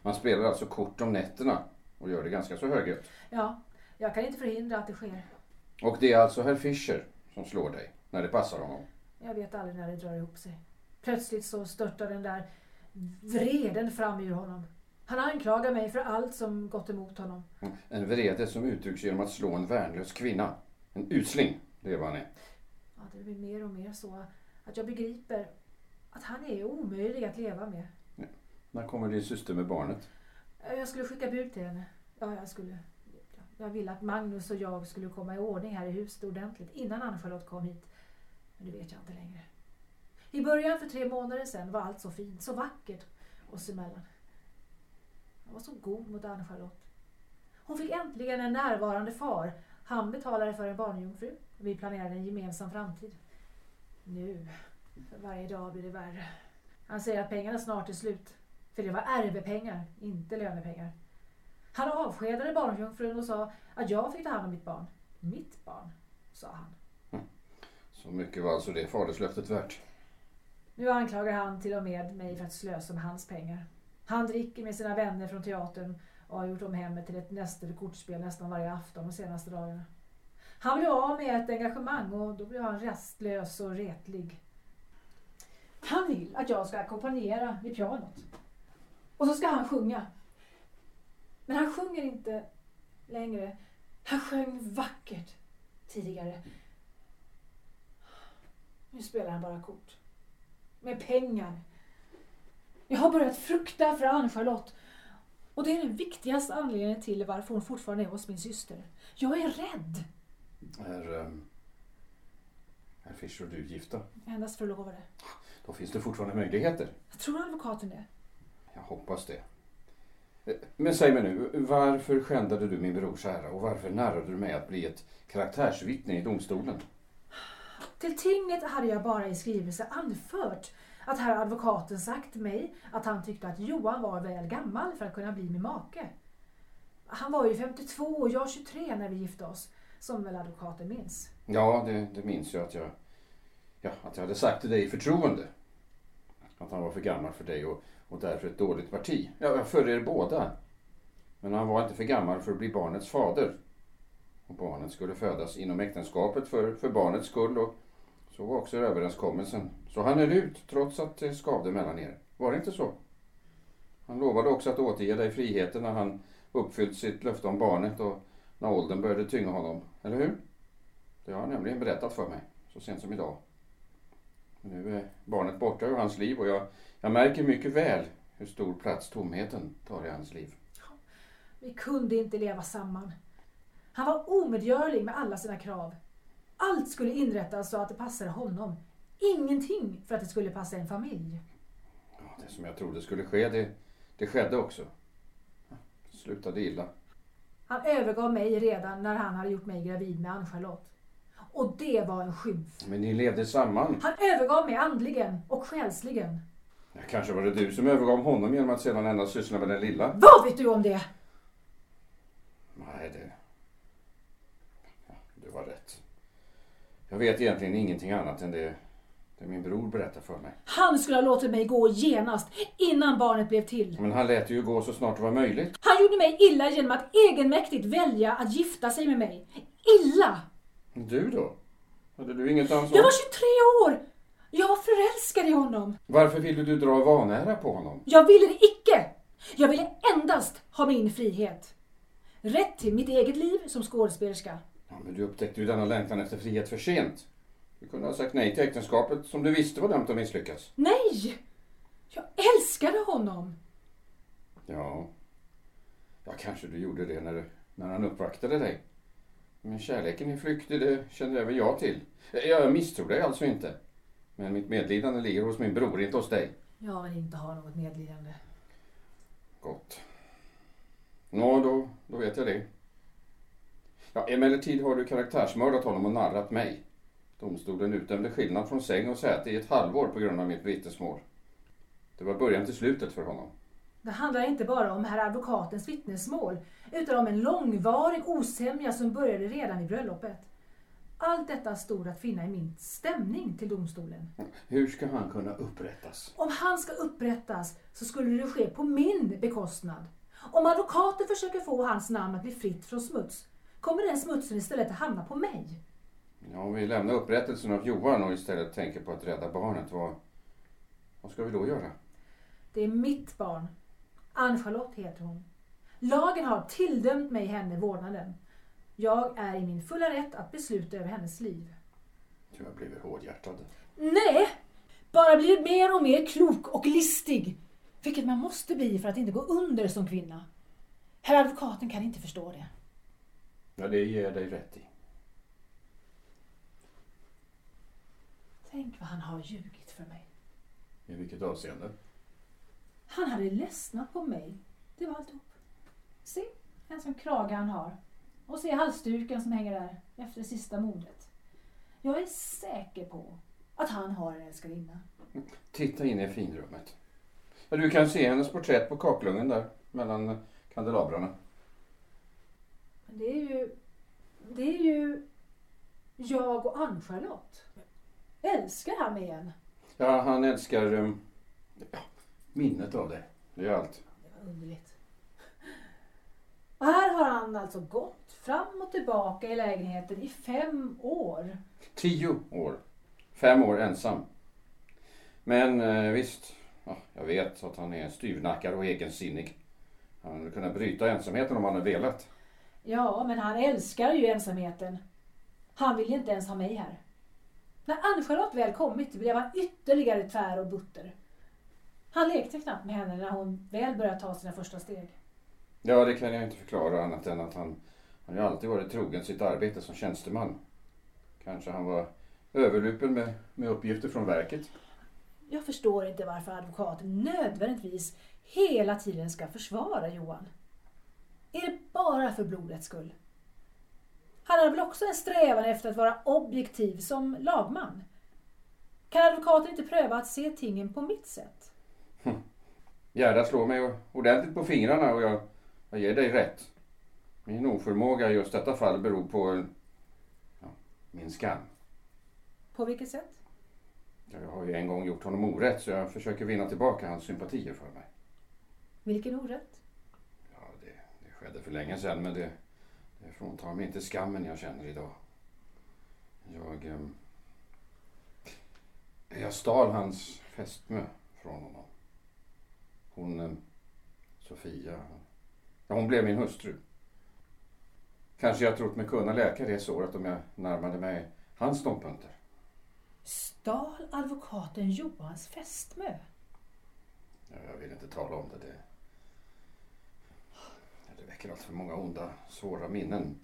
Man spelar alltså kort om nätterna och gör det ganska så högljutt. Ja, jag kan inte förhindra att det sker. Och det är alltså herr Fischer som slår dig, när det passar honom. Jag vet aldrig när det drar ihop sig. Plötsligt så störtar den där vreden fram ur honom. Han anklagar mig för allt som gått emot honom. En vrede som uttrycks genom att slå en värnlös kvinna. En usling, det är vad han är. Ja, det blir mer och mer så att jag begriper att han är omöjlig att leva med. När kommer din syster med barnet? Jag skulle skicka bud till henne. Ja, jag skulle. Jag ville att Magnus och jag skulle komma i ordning här i huset ordentligt innan Ann-Charlotte kom hit. Men det vet jag inte längre. I början för tre månader sedan var allt så fint, så vackert oss emellan. Jag var så god mot Ann-Charlotte. Hon fick äntligen en närvarande far. Han betalade för en barnjungfru. Vi planerade en gemensam framtid. Nu, för varje dag blir det värre. Han säger att pengarna snart är slut. För det var ärvepengar, inte lönepengar. Han avskedade barnjungfrun och sa att jag fick ta hand om mitt barn. Mitt barn, sa han. Så mycket var alltså det faderslöftet värt. Nu anklagar han till och med mig för att slösa med hans pengar. Han dricker med sina vänner från teatern och har gjort om hemmet till ett näster kortspel nästan varje afton de senaste dagarna. Han blir av med ett engagemang och då blir han restlös och retlig. Han vill att jag ska ackompanjera vid pianot. Och så ska han sjunga. Men han sjunger inte längre. Han sjöng vackert tidigare. Nu spelar han bara kort. Med pengar. Jag har börjat frukta för Ann-Charlotte. Och det är den viktigaste anledningen till varför hon fortfarande är hos min syster. Jag är rädd. Är, um, är Fischer och du gifta? Endast förlovade. Då finns det fortfarande möjligheter. Jag tror advokaten det. Jag hoppas det. Eh, Men säg mig nu, varför skändade du min brors ära och varför narrade du mig att bli ett karaktärsvittne i domstolen? Till tinget hade jag bara i skrivelse anfört att herr advokaten sagt mig att han tyckte att Johan var väl gammal för att kunna bli min make. Han var ju 52 och jag 23 när vi gifte oss, som väl advokaten minns. Ja, det, det minns jag att jag, ja, att jag hade sagt till dig i förtroende. Att han var för gammal för dig och, och därför ett dåligt parti. Ja, för er båda. Men han var inte för gammal för att bli barnets fader. Och barnet skulle födas inom äktenskapet för, för barnets skull och så var också överenskommelsen. Så han är ut trots att det skavde mellan er. Var det inte så? Han lovade också att återge dig friheten när han uppfyllt sitt löfte om barnet och när åldern började tynga honom. Eller hur? Det har han nämligen berättat för mig så sent som idag. Nu är barnet borta ur hans liv och jag, jag märker mycket väl hur stor plats tomheten tar i hans liv. Vi kunde inte leva samman. Han var omedgörlig med alla sina krav. Allt skulle inrättas så att det passade honom. Ingenting för att det skulle passa en familj. Ja, det som jag trodde skulle ske, det, det skedde också. Det slutade illa. Han övergav mig redan när han hade gjort mig gravid med Ann-Charlotte. Och det var en skymf. Men ni levde samman. Han övergav mig andligen och själsligen. Ja, kanske var det du som övergav honom genom att sedan endast syssla med den lilla. Vad vet du om det? Nej, det... Ja, du var rätt. Jag vet egentligen ingenting annat än det, det min bror berättade för mig. Han skulle ha låtit mig gå genast, innan barnet blev till. Men han lät ju gå så snart det var möjligt. Han gjorde mig illa genom att egenmäktigt välja att gifta sig med mig. Illa! Du då? Hade du inget ansvar? Jag var 23 år! Jag var förälskad i honom. Varför ville du dra vanära på honom? Jag ville det icke! Jag ville endast ha min frihet. Rätt till mitt eget liv som skådespelerska. Ja, men du upptäckte ju denna längtan efter frihet för sent. Du kunde ha sagt nej till äktenskapet som du visste var dömt att misslyckas. Nej! Jag älskade honom. Ja. Ja, kanske du gjorde det när, när han uppvaktade dig. Men kärleken är flyktig, det känner även jag till. Jag misstror dig alltså inte. Men mitt medlidande ligger hos min bror, inte hos dig. Jag vill inte ha något medlidande. Gott. Nå, då, då vet jag det. Ja, emellertid har du karaktärsmördat honom och narrat mig. Domstolen utdömde skillnad från säng och säte i ett halvår på grund av mitt vittnesmål. Det var början till slutet för honom. Det handlar inte bara om herr advokatens vittnesmål, utan om en långvarig osämja som började redan i bröllopet. Allt detta stod att finna i min stämning till domstolen. Hur ska han kunna upprättas? Om han ska upprättas så skulle det ske på min bekostnad. Om advokaten försöker få hans namn att bli fritt från smuts, kommer den smutsen istället att hamna på mig. Ja, om vi lämnar upprättelsen av Johan och istället tänker på att rädda barnet, vad, vad ska vi då göra? Det är mitt barn. Ann-Charlotte heter hon. Lagen har tilldömt mig henne vårdnaden. Jag är i min fulla rätt att besluta över hennes liv. Du har blivit hårdhjärtad. Nej! Bara blir mer och mer klok och listig. Vilket man måste bli för att inte gå under som kvinna. Herr advokaten kan inte förstå det. Ja, det ger jag dig rätt i. Tänk vad han har ljugit för mig. I vilket avseende? Han hade ledsnat på mig. Det var alltihop. Se, en sån krage han har. Och se halsduken som hänger där efter det sista mordet. Jag är säker på att han har en älskarinna. Titta in i finrummet. Ja, du kan se hennes porträtt på kakelugnen där, mellan kandelabrarna. Men det är ju... Det är ju jag och Ann-Charlotte. Älskar han mig igen? Ja, han älskar um, ja, minnet av dig. Det är allt. Det var underligt. Och här har han alltså gått fram och tillbaka i lägenheten i fem år. Tio år. Fem år ensam. Men eh, visst, ja, jag vet att han är styvnackad och egensinnig. Han hade kunnat bryta ensamheten om han hade velat. Ja, men han älskar ju ensamheten. Han vill ju inte ens ha mig här. När Ann-Charlotte väl kommit blev han ytterligare tvär och butter. Han lekte knappt med henne när hon väl började ta sina första steg. Ja, det kan jag inte förklara annat än att han, han har alltid varit trogen sitt arbete som tjänsteman. Kanske han var överlupen med, med uppgifter från verket. Jag förstår inte varför advokaten nödvändigtvis hela tiden ska försvara Johan. Är det bara för blodets skull? Han har väl också en strävan efter att vara objektiv som lagman? Kan advokaten inte pröva att se tingen på mitt sätt? Gerda slår mig ordentligt på fingrarna och jag, jag ger dig rätt. Min oförmåga i just detta fall beror på ja, min skam. På vilket sätt? Jag har ju en gång gjort honom orätt så jag försöker vinna tillbaka hans sympatier för mig. Vilken orätt? Skedde för länge sedan men det, det fråntar mig inte skammen jag känner idag. Jag... ehm, jag stal hans fästmö från honom. Hon... ehm, Sofia. Ja, hon blev min hustru. Kanske jag trott mig kunna läka det såret om jag närmade mig hans ståndpunkter. Stal advokaten Johans fästmö? Ja, Jag vill inte tala om det. Det, det väcker allt för många onda, svåra minnen.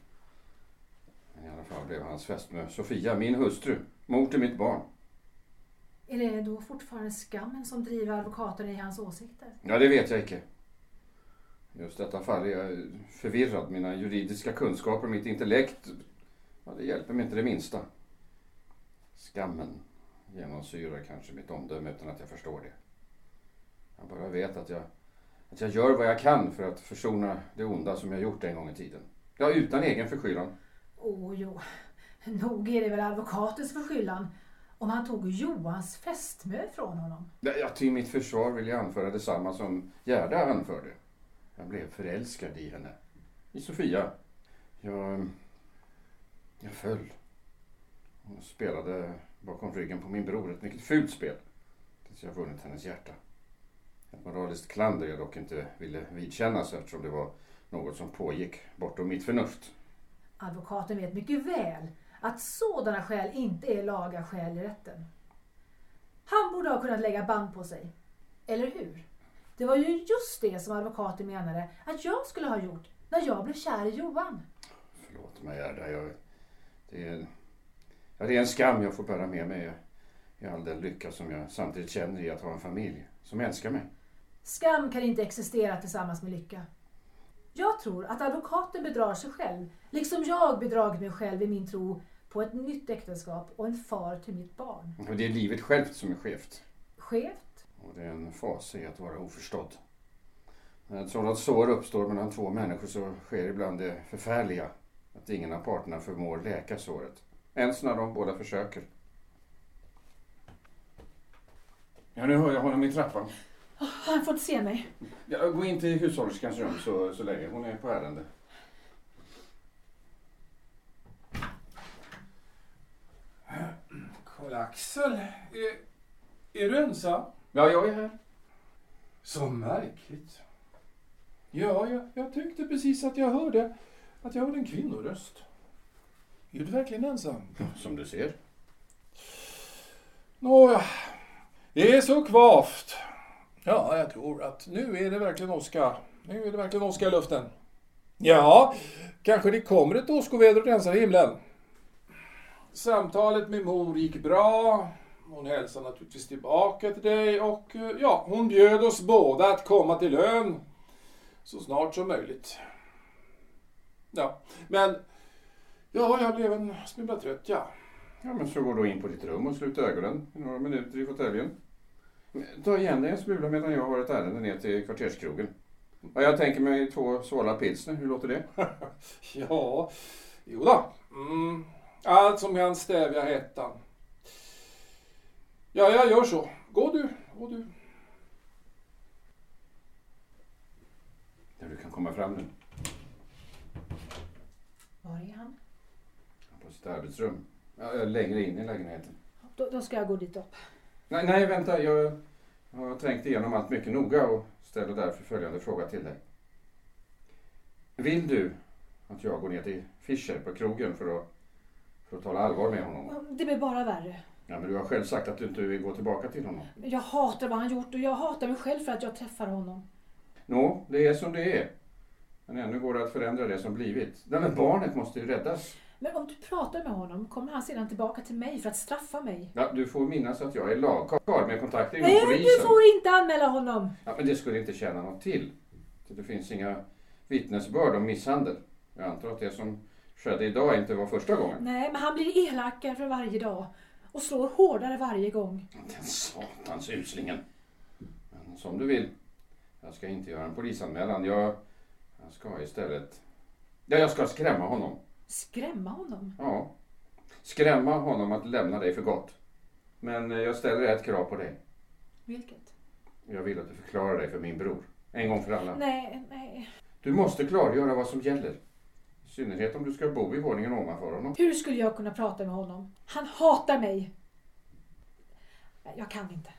Men i alla fall blev hans fästmö Sofia min hustru, mor till mitt barn. Är det då fortfarande skammen som driver advokaten i hans åsikter? Ja, det vet jag inte. Just detta fall är jag förvirrad. Mina juridiska kunskaper mitt intellekt, ja, det hjälper mig inte det minsta. Skammen genomsyrar kanske mitt omdöme utan att jag förstår det. Jag bara vet att jag, att jag gör vad jag kan för att försona det onda som jag gjort en gång i tiden. Ja, utan egen förskyllan. Åh jo, nog är det väl advokatens förskyllan om han tog Johans fästmö från honom. Ja, till mitt försvar vill jag anföra detsamma som Gerda anförde. Jag blev förälskad i henne. I Sofia. Jag... Jag föll. Hon spelade bakom ryggen på min bror ett mycket fult spel. Tills jag vunnit hennes hjärta. Ett moraliskt klander jag dock inte ville vidkännas eftersom det var något som pågick bortom mitt förnuft. Advokaten vet mycket väl att sådana skäl inte är laga skäl i rätten. Han borde ha kunnat lägga band på sig. Eller hur? Det var ju just det som advokaten menade att jag skulle ha gjort när jag blev kär i Johan. Förlåt mig Gerda. Jag, det, är, ja, det är en skam jag får bära med mig i all den lycka som jag samtidigt känner i att ha en familj som älskar mig. Skam kan inte existera tillsammans med lycka. Jag tror att advokaten bedrar sig själv, liksom jag bedragit mig själv i min tro på ett nytt äktenskap och en far till mitt barn. Och det är livet självt som är skevt. Skevt? Och det är en fas i att vara oförstådd. När ett sådant sår uppstår mellan två människor så sker ibland det förfärliga. Att ingen av parterna förmår läka såret. Ens när de båda försöker. Ja, nu hör jag honom i trappan. Han får inte se mig. Ja, gå in till hushållerskans rum så, så länge. Hon är på ärende. Karl-Axel, är, är du ensam? Ja, jag är här. Så märkligt. Ja, jag, jag tyckte precis att jag hörde att jag hörde en kvinnoröst. Är du verkligen ensam? Som du ser. Nåja, det är så kvavt. Ja, jag tror att nu är det verkligen åska. Nu är det verkligen åska i luften. Ja, kanske det kommer ett åskoväder och rensar himlen. Samtalet med mor gick bra. Hon hälsade naturligtvis tillbaka till dig och eh, ja, hon bjöd oss båda att komma till ön så snart som möjligt. Ja, men ja, jag blev en smula trött, ja. Ja, men så går du in på ditt rum och sluter ögonen i några minuter i fåtöljen. Ta igen dig en smula medan jag har ett ärende ner till kvarterskrogen. Ja, jag tänker mig två svåra pilsner. Hur låter det? [LAUGHS] Ja, jo då. Mm. Allt som kan stävja hettan. Ja, jag gör så. Gå du, gå du. Ja, du kan komma fram nu. Var är han? På sitt arbetsrum. Ja, längre in i lägenheten. Då, då ska jag gå dit upp. Nej, nej vänta. Jag har tänkt igenom allt mycket noga och ställer därför följande fråga till dig. Vill du att jag går ner till Fischer på krogen för att, för att tala allvar med honom? Det blir bara värre. Ja, men du har själv sagt att du inte vill gå tillbaka till honom. Jag hatar vad han gjort och jag hatar mig själv för att jag träffar honom. Nå, det är som det är. Men ännu går det att förändra det som blivit. Nej, men barnet måste ju räddas. Men om du pratar med honom kommer han sedan tillbaka till mig för att straffa mig. Ja, du får minnas att jag är lagkarl med kontakter inom Nej, polisen. du får inte anmäla honom! Ja, men det skulle inte tjäna något till. Det finns inga vittnesbörd om misshandel. Jag antar att det som skedde idag inte var första gången. Nej, men han blir elakare för varje dag. Och slår hårdare varje gång. Den satans uslingen. Men som du vill. Jag ska inte göra en polisanmälan. Jag, jag ska istället... Ja, jag ska skrämma honom. Skrämma honom? Ja. Skrämma honom att lämna dig för gott. Men eh, jag ställer ett krav på dig. Vilket? Jag vill att du förklarar dig för min bror. En gång för alla. Nej, nej. Du måste klargöra vad som gäller. I synnerhet om du ska bo i våningen ovanför honom. Hur skulle jag kunna prata med honom? Han hatar mig. Jag kan inte.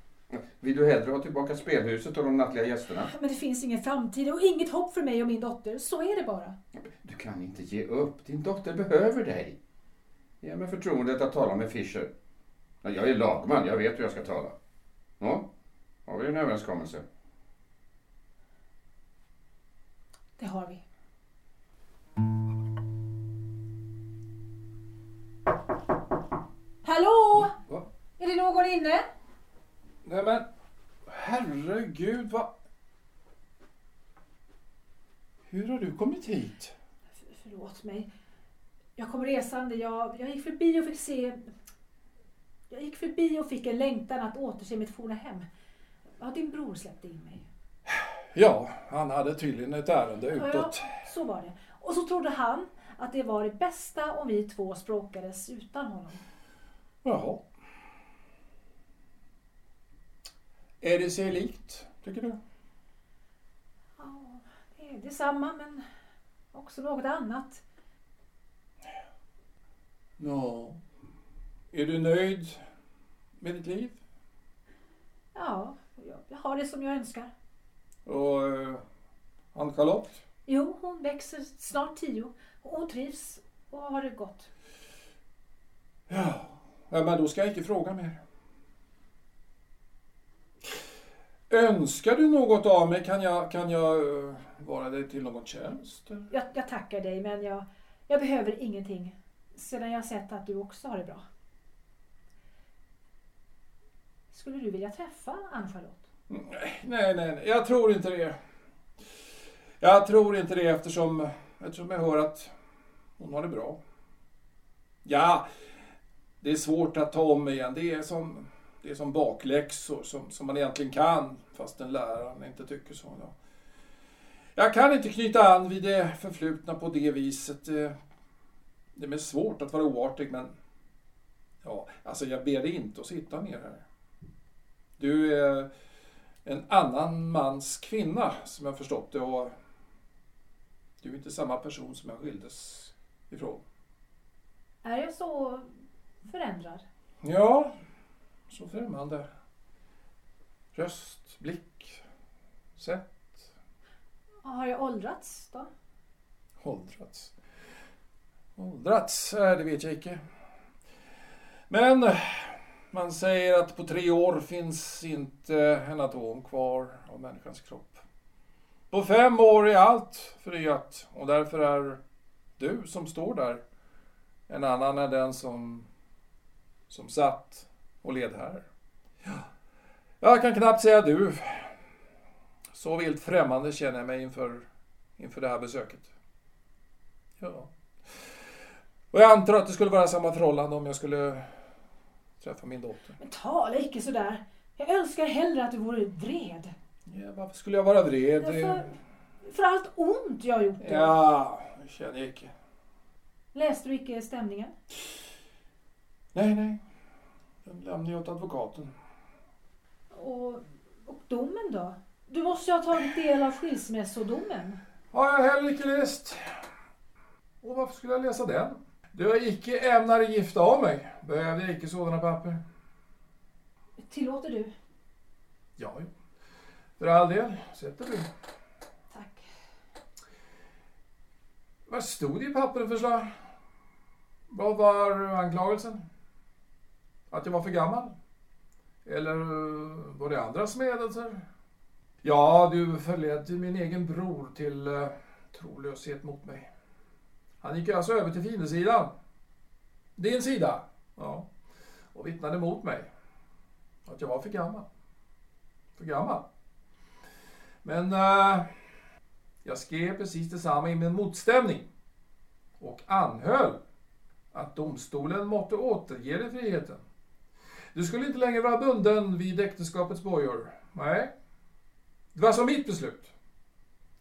Vill du hellre ha tillbaka spelhuset och de nattliga gästerna? Men det finns ingen framtid och inget hopp för mig och min dotter. Så är det bara. Du kan inte ge upp. Din dotter behöver dig. Ge mig förtroendet att tala med Fischer. Ja, Jag är lagman. Jag vet hur jag ska tala. Nå, har vi en överenskommelse? Det har vi. Hallå? Va? Är det någon inne? Nej men, herregud vad... Hur har du kommit hit? F- förlåt mig. Jag kom resande. Jag, jag gick förbi och fick se... Jag gick förbi och fick en längtan att återse mitt forna hem. Ja, din bror släppte in mig. Ja, han hade tydligen ett ärende Ja, utåt. så var det. Och så trodde han att det var det bästa om vi två språkades utan honom. Jaha. Är det sig likt, tycker du? Ja, det är detsamma men också något annat. Ja. Är du nöjd med ditt liv? Ja, jag, har det som jag önskar. Och eh, Ann-Charlotte? Jo, hon växer snart tio. Hon trivs och har det gott. Ja, men då ska jag inte fråga mer. Önskar du något av mig? Kan jag, kan jag eh, vara dig till någon tjänst? Jag, jag tackar dig men jag, jag behöver ingenting. Sedan jag sett att du också har det bra. Skulle du vilja träffa Ann-Charlotte? Nej, nej, nej. Jag tror inte det. Jag tror inte det eftersom, eftersom jag hör att hon har det bra. Ja, det är svårt att ta om igen. Det är som, det är som bakläxor som, som man egentligen kan fast en läraren inte tycker så. Ja. Jag kan inte knyta an vid det förflutna på det viset. Det, det är mest svårt att vara oartig men ja, alltså jag ber dig inte att sitta ner här. Du är en annan mans kvinna som jag förstått det och du är inte samma person som jag skildes ifrån. Är jag så förändrad? Ja, så främmande. Röst, blick, sätt, Har jag åldrats då? åldrats. Åldrats, det vet jag inte. Men man säger att på tre år finns inte en atom kvar av människans kropp. På fem år är allt förnyat och därför är du som står där en annan än den som, som satt och led här. Jag kan knappt säga du. Så vilt främmande känner jag mig inför, inför det här besöket. Ja. Och jag antar att det skulle vara samma förhållande om jag skulle träffa min dotter. Men tala icke sådär. Jag önskar hellre att du vore vred. Ja, varför skulle jag vara vred? För, för allt ont jag har gjort dig. Ja, det känner jag inte. Läste du icke stämningen? Nej, nej. Den lämnar jag åt advokaten. Och, och domen då? Du måste ju ha tagit del av skilsmässodomen. Har jag heller icke läst. Och varför skulle jag läsa den? Då jag icke ämnar gifta om mig behöver jag icke sådana papper. Tillåter du? Ja, jo. för all del. Sätter du. Tack. Vad stod det i pappren för slag? Vad var anklagelsen? Att jag var för gammal? Eller var det andra smädelser? Ja, du förledde min egen bror till eh, trolöshet mot mig. Han gick alltså över till fiendesidan. Din sida? Ja. Och vittnade mot mig. Att jag var för gammal. För gammal. Men uh, jag skrev precis detsamma i min motstämning. Och anhöll att domstolen måtte återge dig friheten. Du skulle inte längre vara bunden vid äktenskapets bojor. Nej. Det var alltså mitt beslut.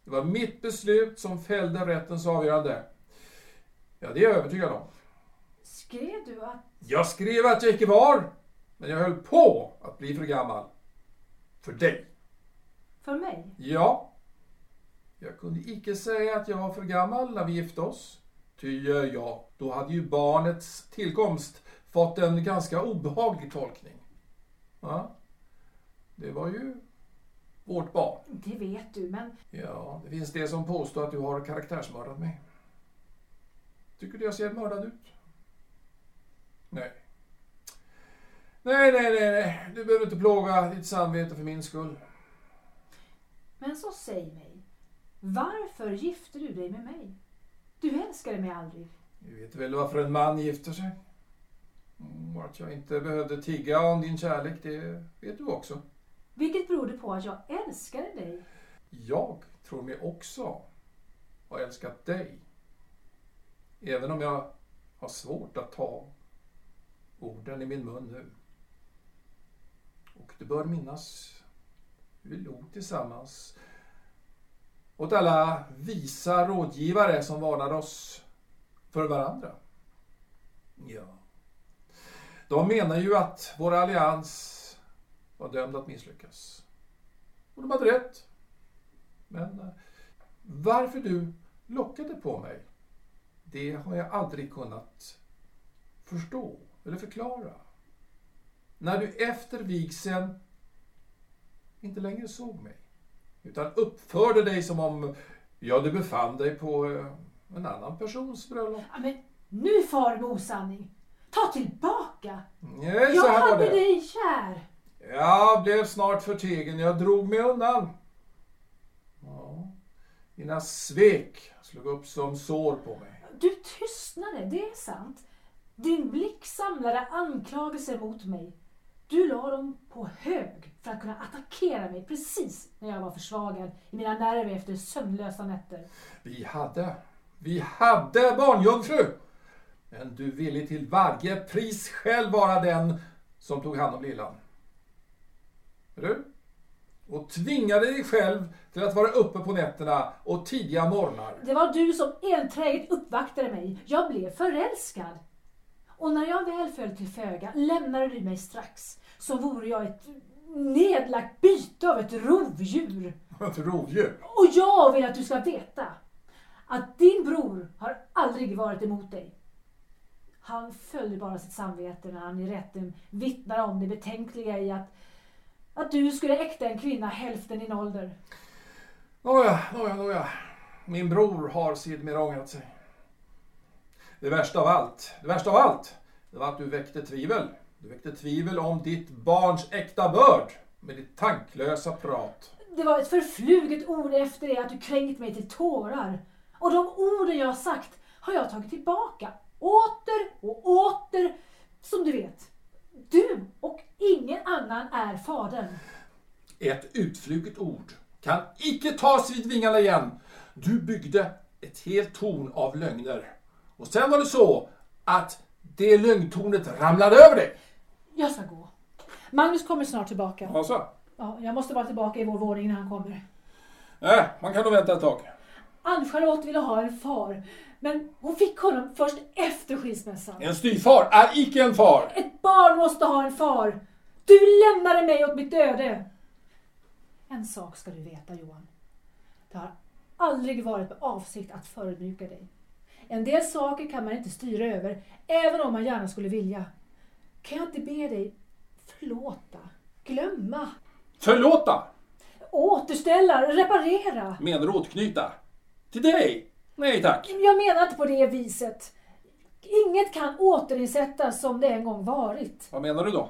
Det var mitt beslut som fällde rättens avgörande. Ja, det är jag övertygad om. Skrev du att... Jag skrev att jag icke var, men jag höll på att bli för gammal. För dig. För mig? Ja. Jag kunde icke säga att jag var för gammal när vi gifte oss. Ty ja, då hade ju barnets tillkomst fått en ganska obehaglig tolkning. Ja. Det var ju vårt barn. Det vet du, men... Ja, det finns det som påstår att du har karaktärsmördat mig. Tycker du jag ser mördad ut? Nej. Nej, nej, nej, nej. Du behöver inte plåga ditt samvete för min skull. Men så säg mig. Varför gifte du dig med mig? Du älskade mig aldrig. Du vet väl varför en man gifter sig? Mm, Och att jag inte behövde tigga om din kärlek, det vet du också. Vilket berodde på att jag älskade dig. Jag tror mig också ha älskat dig. Även om jag har svårt att ta orden i min mun nu. Och du bör minnas hur vi log tillsammans åt alla visa rådgivare som varnade oss för varandra. Ja. De menar ju att vår allians var dömd att misslyckas. Och de hade rätt. Men eh, varför du lockade på mig, det har jag aldrig kunnat förstå eller förklara. När du efter vigseln inte längre såg mig, utan uppförde dig som om ja, du befann dig på eh, en annan persons bröllop. Ja, men nu far du med osanning. Ta tillbaka. Nej, så Jag hade det. dig kär. Jag blev snart förtegen. Jag drog mig undan. Ja. Dina svek slog upp som sår på mig. Du tystnade, det är sant. Din blick samlade anklagelser mot mig. Du la dem på hög för att kunna attackera mig precis när jag var försvagad i mina nerver efter sömnlösa nätter. Vi hade, vi hade barnjungfru! Men du ville till varje pris själv vara den som tog hand om lillan. Du? Och tvingade dig själv till att vara uppe på nätterna och tidiga morgnar. Det var du som enträget uppvaktade mig. Jag blev förälskad. Och när jag väl föll till föga lämnade du mig strax. Så vore jag ett nedlagt byte av ett rovdjur. Ett rovdjur? Och jag vill att du ska veta att din bror har aldrig varit emot dig. Han följde bara sitt samvete när han i rätten vittnar om det betänkliga i att, att du skulle äkta en kvinna hälften din ålder. Nåja, nåja, nåja. Min bror har sedermera ångrat sig. Det värsta av allt, det värsta av allt, det var att du väckte tvivel. Du väckte tvivel om ditt barns äkta börd med ditt tanklösa prat. Det var ett förfluget ord efter det att du kränkt mig till tårar. Och de orden jag sagt har jag tagit tillbaka. Åter och åter. Som du vet. Du och ingen annan är fadern. Ett utfluget ord kan icke tas vid vingarna igen. Du byggde ett helt torn av lögner. Och sen var det så att det lögntornet ramlade över dig. Jag ska gå. Magnus kommer snart tillbaka. Alltså? Ja, jag måste vara tillbaka i vår våning när han kommer. Nej, man kan nog vänta ett tag. Ann-Charlotte ville ha en far, men hon fick honom först efter skilsmässan. En styvfar är icke en far. Ett barn måste ha en far. Du lämnade mig åt mitt öde. En sak ska du veta Johan. Det har aldrig varit med avsikt att förödmjuka dig. En del saker kan man inte styra över, även om man gärna skulle vilja. Kan jag inte be dig förlåta, glömma, Förlåta! återställa, reparera? Menar du återknyta? Till dig? Nej tack. Jag menar inte på det viset. Inget kan återinsättas som det en gång varit. Vad menar du då?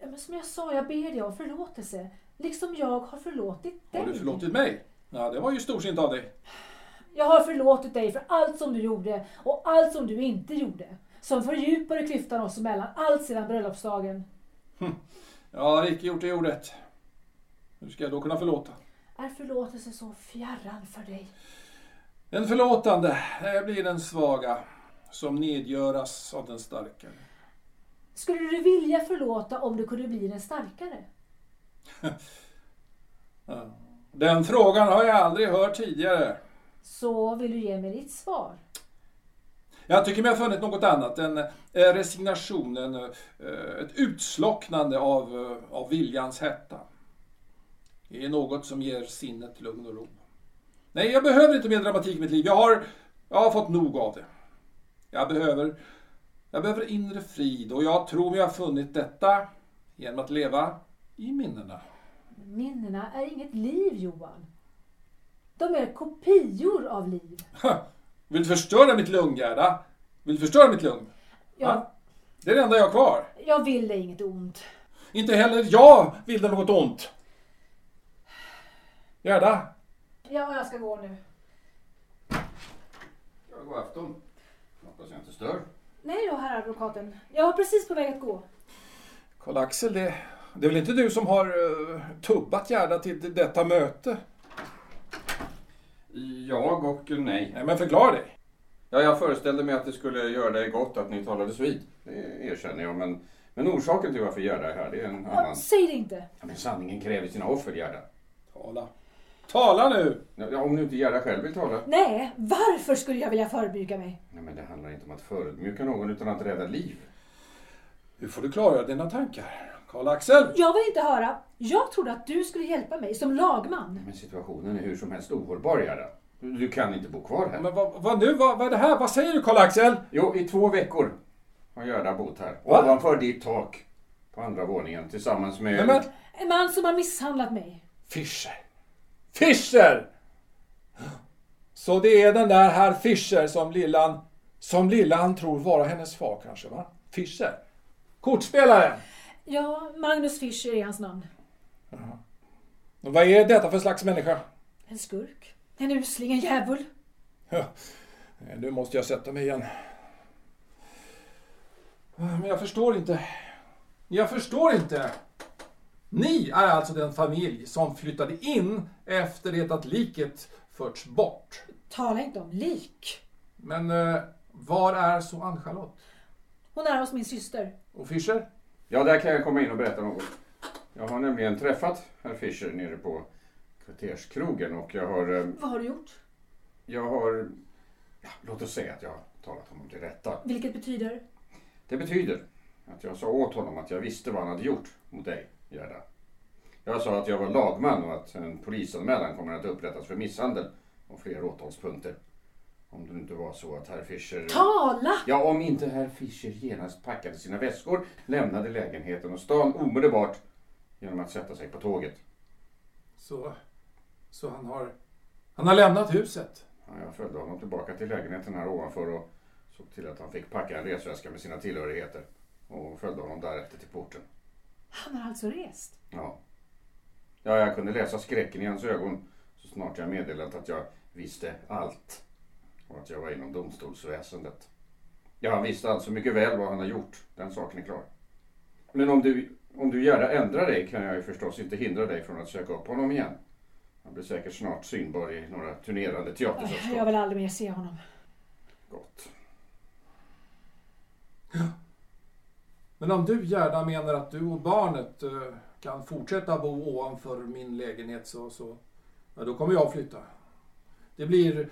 Ja, Men som jag sa, jag ber dig om förlåtelse. Liksom jag har förlåtit dig. Har du förlåtit mig? Ja, det var ju storsint av dig. Jag har förlåtit dig för allt som du gjorde och allt som du inte gjorde. Som fördjupade klyftan oss emellan allt sedan bröllopsdagen. Jag har icke gjort det ordet. Hur ska jag då kunna förlåta? Är förlåtelse så fjärran för dig? Den förlåtande blir den svaga som nedgöras av den starkare. Skulle du vilja förlåta om du kunde bli den starkare? [LAUGHS] Den frågan har jag aldrig hört tidigare. Så vill du ge mig ditt svar. Jag tycker mig ha funnit något annat. En eh, resignation, en, eh, ett utslocknande av, eh, av viljans hetta. Det är något som ger sinnet lugn och ro. Nej, jag behöver inte mer dramatik i mitt liv. Jag har, jag har fått nog av det. Jag behöver, jag behöver inre frid och jag tror mig ha funnit detta genom att leva i minnena. Minnena är inget liv, Johan. De är kopior av liv. Vill du förstöra mitt lugn, Gerda? Vill du förstöra mitt lugn? Jag, Va? Det är det enda jag har kvar. jag vill dig inget ont. Inte heller jag vill dig något ont. Gerda, Ja, jag ska gå nu. Ja, god afton. Hoppas jag inte stör. Nej då, herr advokaten. Jag var precis på väg att gå. Karl-Axel, det, det är väl inte du som har uh, tubbat Gerda till detta möte? Jag och nej. Nej, men förklara dig. Ja, jag föreställde mig att det skulle göra dig gott att ni talades vid. Det erkänner jag. Men, men orsaken till varför Gerda är här, det är en Ja, annan. säg det inte. Ja, men sanningen kräver sina offer, Gerda. Tala. Tala nu! Ja, om nu inte Gerda själv vill tala. Nej, varför skulle jag vilja förebygga mig? Nej, men det handlar inte om att förödmjuka någon utan att rädda liv. Hur får du klara dina tankar? Karl-Axel! Jag vill inte höra. Jag trodde att du skulle hjälpa mig som lagman. Men situationen är hur som helst ohållbar, Gerda. Du, kan inte bo kvar här. Men vad, vad nu? Vad, vad är det här? Vad säger du Karl-Axel? Jo, i två veckor har Gerda bott här. Va? Ovanför ditt tak. På andra våningen tillsammans med... Nej, men, En man som har misshandlat mig. Fischer. Fischer! Så det är den där herr Fischer som lillan, som lillan tror vara hennes far kanske, va? Fischer. Kortspelaren. Ja, Magnus Fischer är hans namn. Och vad är detta för slags människa? En skurk. En usling, en djävul. Ja, nu måste jag sätta mig igen. Men jag förstår inte. Jag förstår inte. Ni är alltså den familj som flyttade in efter det att liket förts bort. Tala inte om lik. Men eh, var är så Ann-Charlotte? Hon är hos min syster. Och Fischer? Ja, där kan jag komma in och berätta något. Jag har nämligen träffat herr Fischer nere på kvarterskrogen och jag har... eh, Vad har du gjort? Jag har... Ja, låt oss säga att jag har talat honom till rätta. Vilket betyder? Det betyder att jag sa åt honom att jag visste vad han hade gjort mot dig, Gerda. Jag sa att jag var lagman och att en polisanmälan kommer att upprättas för misshandel och fler åtalspunkter. Om det inte var så att herr Fischer... Tala! Ja, om inte herr Fischer genast packade sina väskor, lämnade lägenheten och stan omedelbart genom att sätta sig på tåget. Så, så han har... Han har lämnat huset? Ja, jag följde honom tillbaka till lägenheten här ovanför och såg till att han fick packa en resväska med sina tillhörigheter. Och följde honom därefter till porten. Han har alltså rest. Ja. Ja, jag kunde läsa skräcken i hans ögon så snart jag meddelat att jag visste allt. Och att jag var inom domstolsväsendet. Ja, han visste alltså mycket väl vad han har gjort. Den saken är klar. Men om du, om du gärna ändrar dig kan jag ju förstås inte hindra dig från att söka upp honom igen. Han blir säkert snart synbar i några turnerande teatersällskap. Jag vill aldrig mer se honom. Gott. Men om du Gerda menar att du och barnet eh, kan fortsätta bo ovanför min lägenhet så, så ja, då kommer jag flytta. Det blir...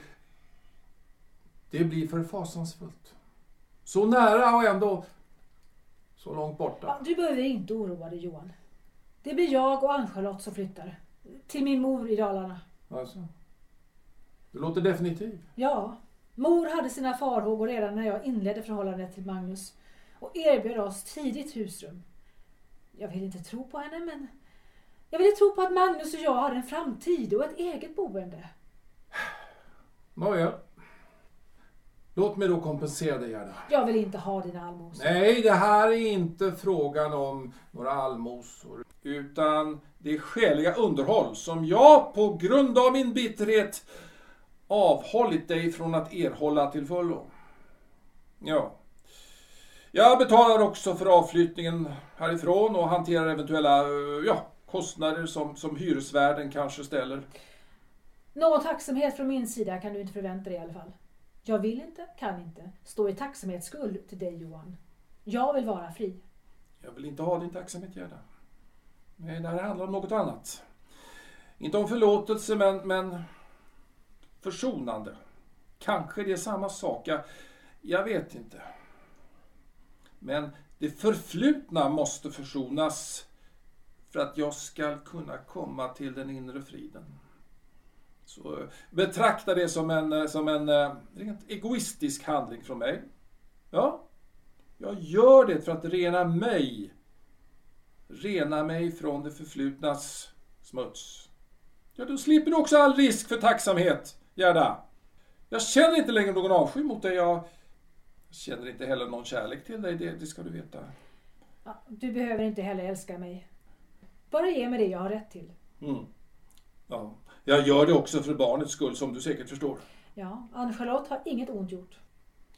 Det blir för fasansfullt. Så nära och ändå så långt borta. Ja, Du behöver inte oroa dig Johan. Det blir jag och Ann-Charlotte som flyttar. Till min mor i Dalarna. Alltså. Du låter definitiv. Ja, mor hade sina farhågor redan när jag inledde förhållandet till Magnus och erbjöd oss tidigt husrum. Jag ville inte tro på henne men jag ville tro på att Magnus och jag hade en framtid och ett eget boende. Nåja. Låt mig då kompensera dig Gerda. Jag vill inte ha dina allmosor. Nej, det här är inte frågan om några allmosor. Utan det skäliga underhåll som jag på grund av min bitterhet avhållit dig från att erhålla till fullo. Ja. Jag betalar också för avflyttningen härifrån och hanterar eventuella eh, ja, kostnader som, som hyresvärden kanske ställer. Någon tacksamhet från min sida kan du inte förvänta dig i alla fall. Jag vill inte, kan inte, stå i tacksamhetsskuld till dig Johan. Jag vill vara fri. Jag vill inte ha din tacksamhet, Gerda. Nej, det här handlar om något annat. Inte om förlåtelse, men, men försonande. Kanske det är samma sak. Jag, jag vet inte. Men det förflutna måste försonas för att jag ska kunna komma till den inre friden. Så eh, betrakta det som en, eh, som en eh, rent egoistisk handling från mig. Ja, jag gör det för att rena mig. Rena mig från det förflutnas smuts. Ja, då slipper du också all risk för tacksamhet, Gerda. Jag känner inte längre någon avsky mot dig. Jag känner inte heller någon kärlek till dig, det, det ska du veta. Ja, du behöver inte heller älska mig. Bara ge mig det jag har rätt till. Mm. Ja, jag gör det också för barnets skull, som du säkert förstår. Ja, Ann-Charlotte har inget ont gjort.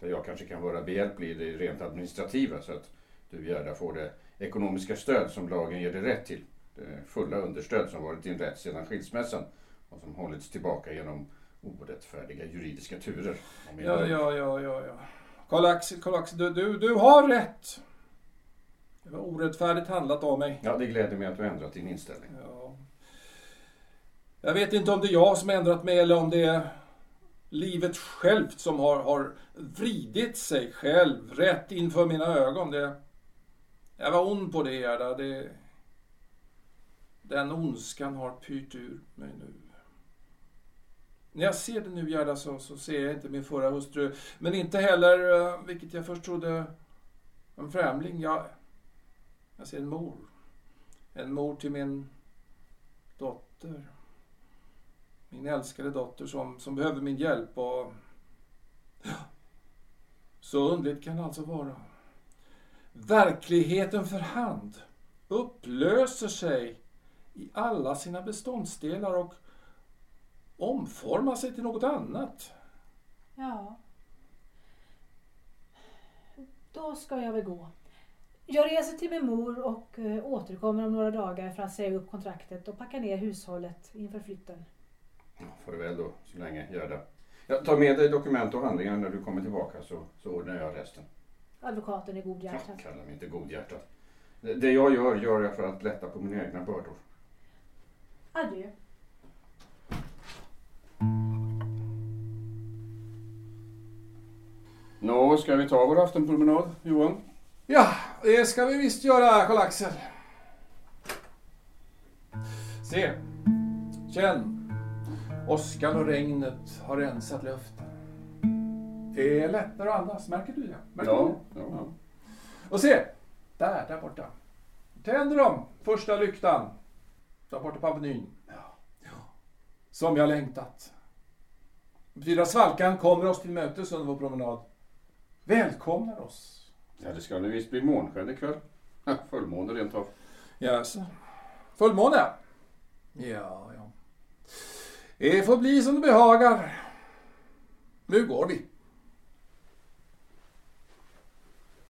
Jag kanske kan vara behjälplig i det rent administrativa så att du Gerda får det ekonomiska stöd som lagen ger dig rätt till. Det fulla understöd som varit din rätt sedan skilsmässan och som hållits tillbaka genom orättfärdiga juridiska turer. Ja, ja, ja, ja, ja. Karl-Axel, Karl-Axel, du, du, du har rätt. Det var orättfärdigt handlat av mig. ja, det gläder mig att du ändrat din inställning. Ja. Jag vet inte om det är jag som ändrat mig eller om det är livet självt som har, har vridit sig själv rätt inför mina ögon. Det, jag var ond på det, Gerda. Det, den ondskan har pyrt ur mig nu. När jag ser det nu, Gerda, så, så ser jag inte min förra hustru. Men inte heller, eh, vilket jag först trodde, en främling. Jag, jag ser en mor. En mor till min dotter. Min älskade dotter som, som behöver min hjälp och... Så underligt kan det alltså vara. Verkligheten för hand upplöser sig i alla sina beståndsdelar och omformar sig till något annat. Ja. Då ska jag väl gå. Jag reser till min mor och eh, återkommer om några dagar för att säga upp kontraktet och packa ner hushållet inför flytten. Ja, farväl då, så länge, Gerda. Ja, ta med dig dokument och handlingar när du kommer tillbaka så, så ordnar jag resten. Advokaten är godhjärtad. kalla mig inte godhjärtad. Det, det jag gör, gör jag för att lätta på mina egna bördor. Adjö. Nå, ska vi ta vår aftonpromenad, Johan? Ja, det ska vi visst göra, Karl-Axel. Se, känn. Åskan och regnet har rensat luften. Det är lättare att andas, märker du det? Märker du det? ja. Och se, där, där borta. Tänder de första lyktan. Där borta på Avenyn. Ja. Som jag längtat. Att svalkan kommer oss till mötes under vår promenad. Välkomnar oss. Ja, det ska nu visst bli månsken ikväll. Ja, [LAUGHS] Fullmåne rent av. Jaså. Fullmåne? Ja, ja. Det får bli som det behagar. Nu går vi.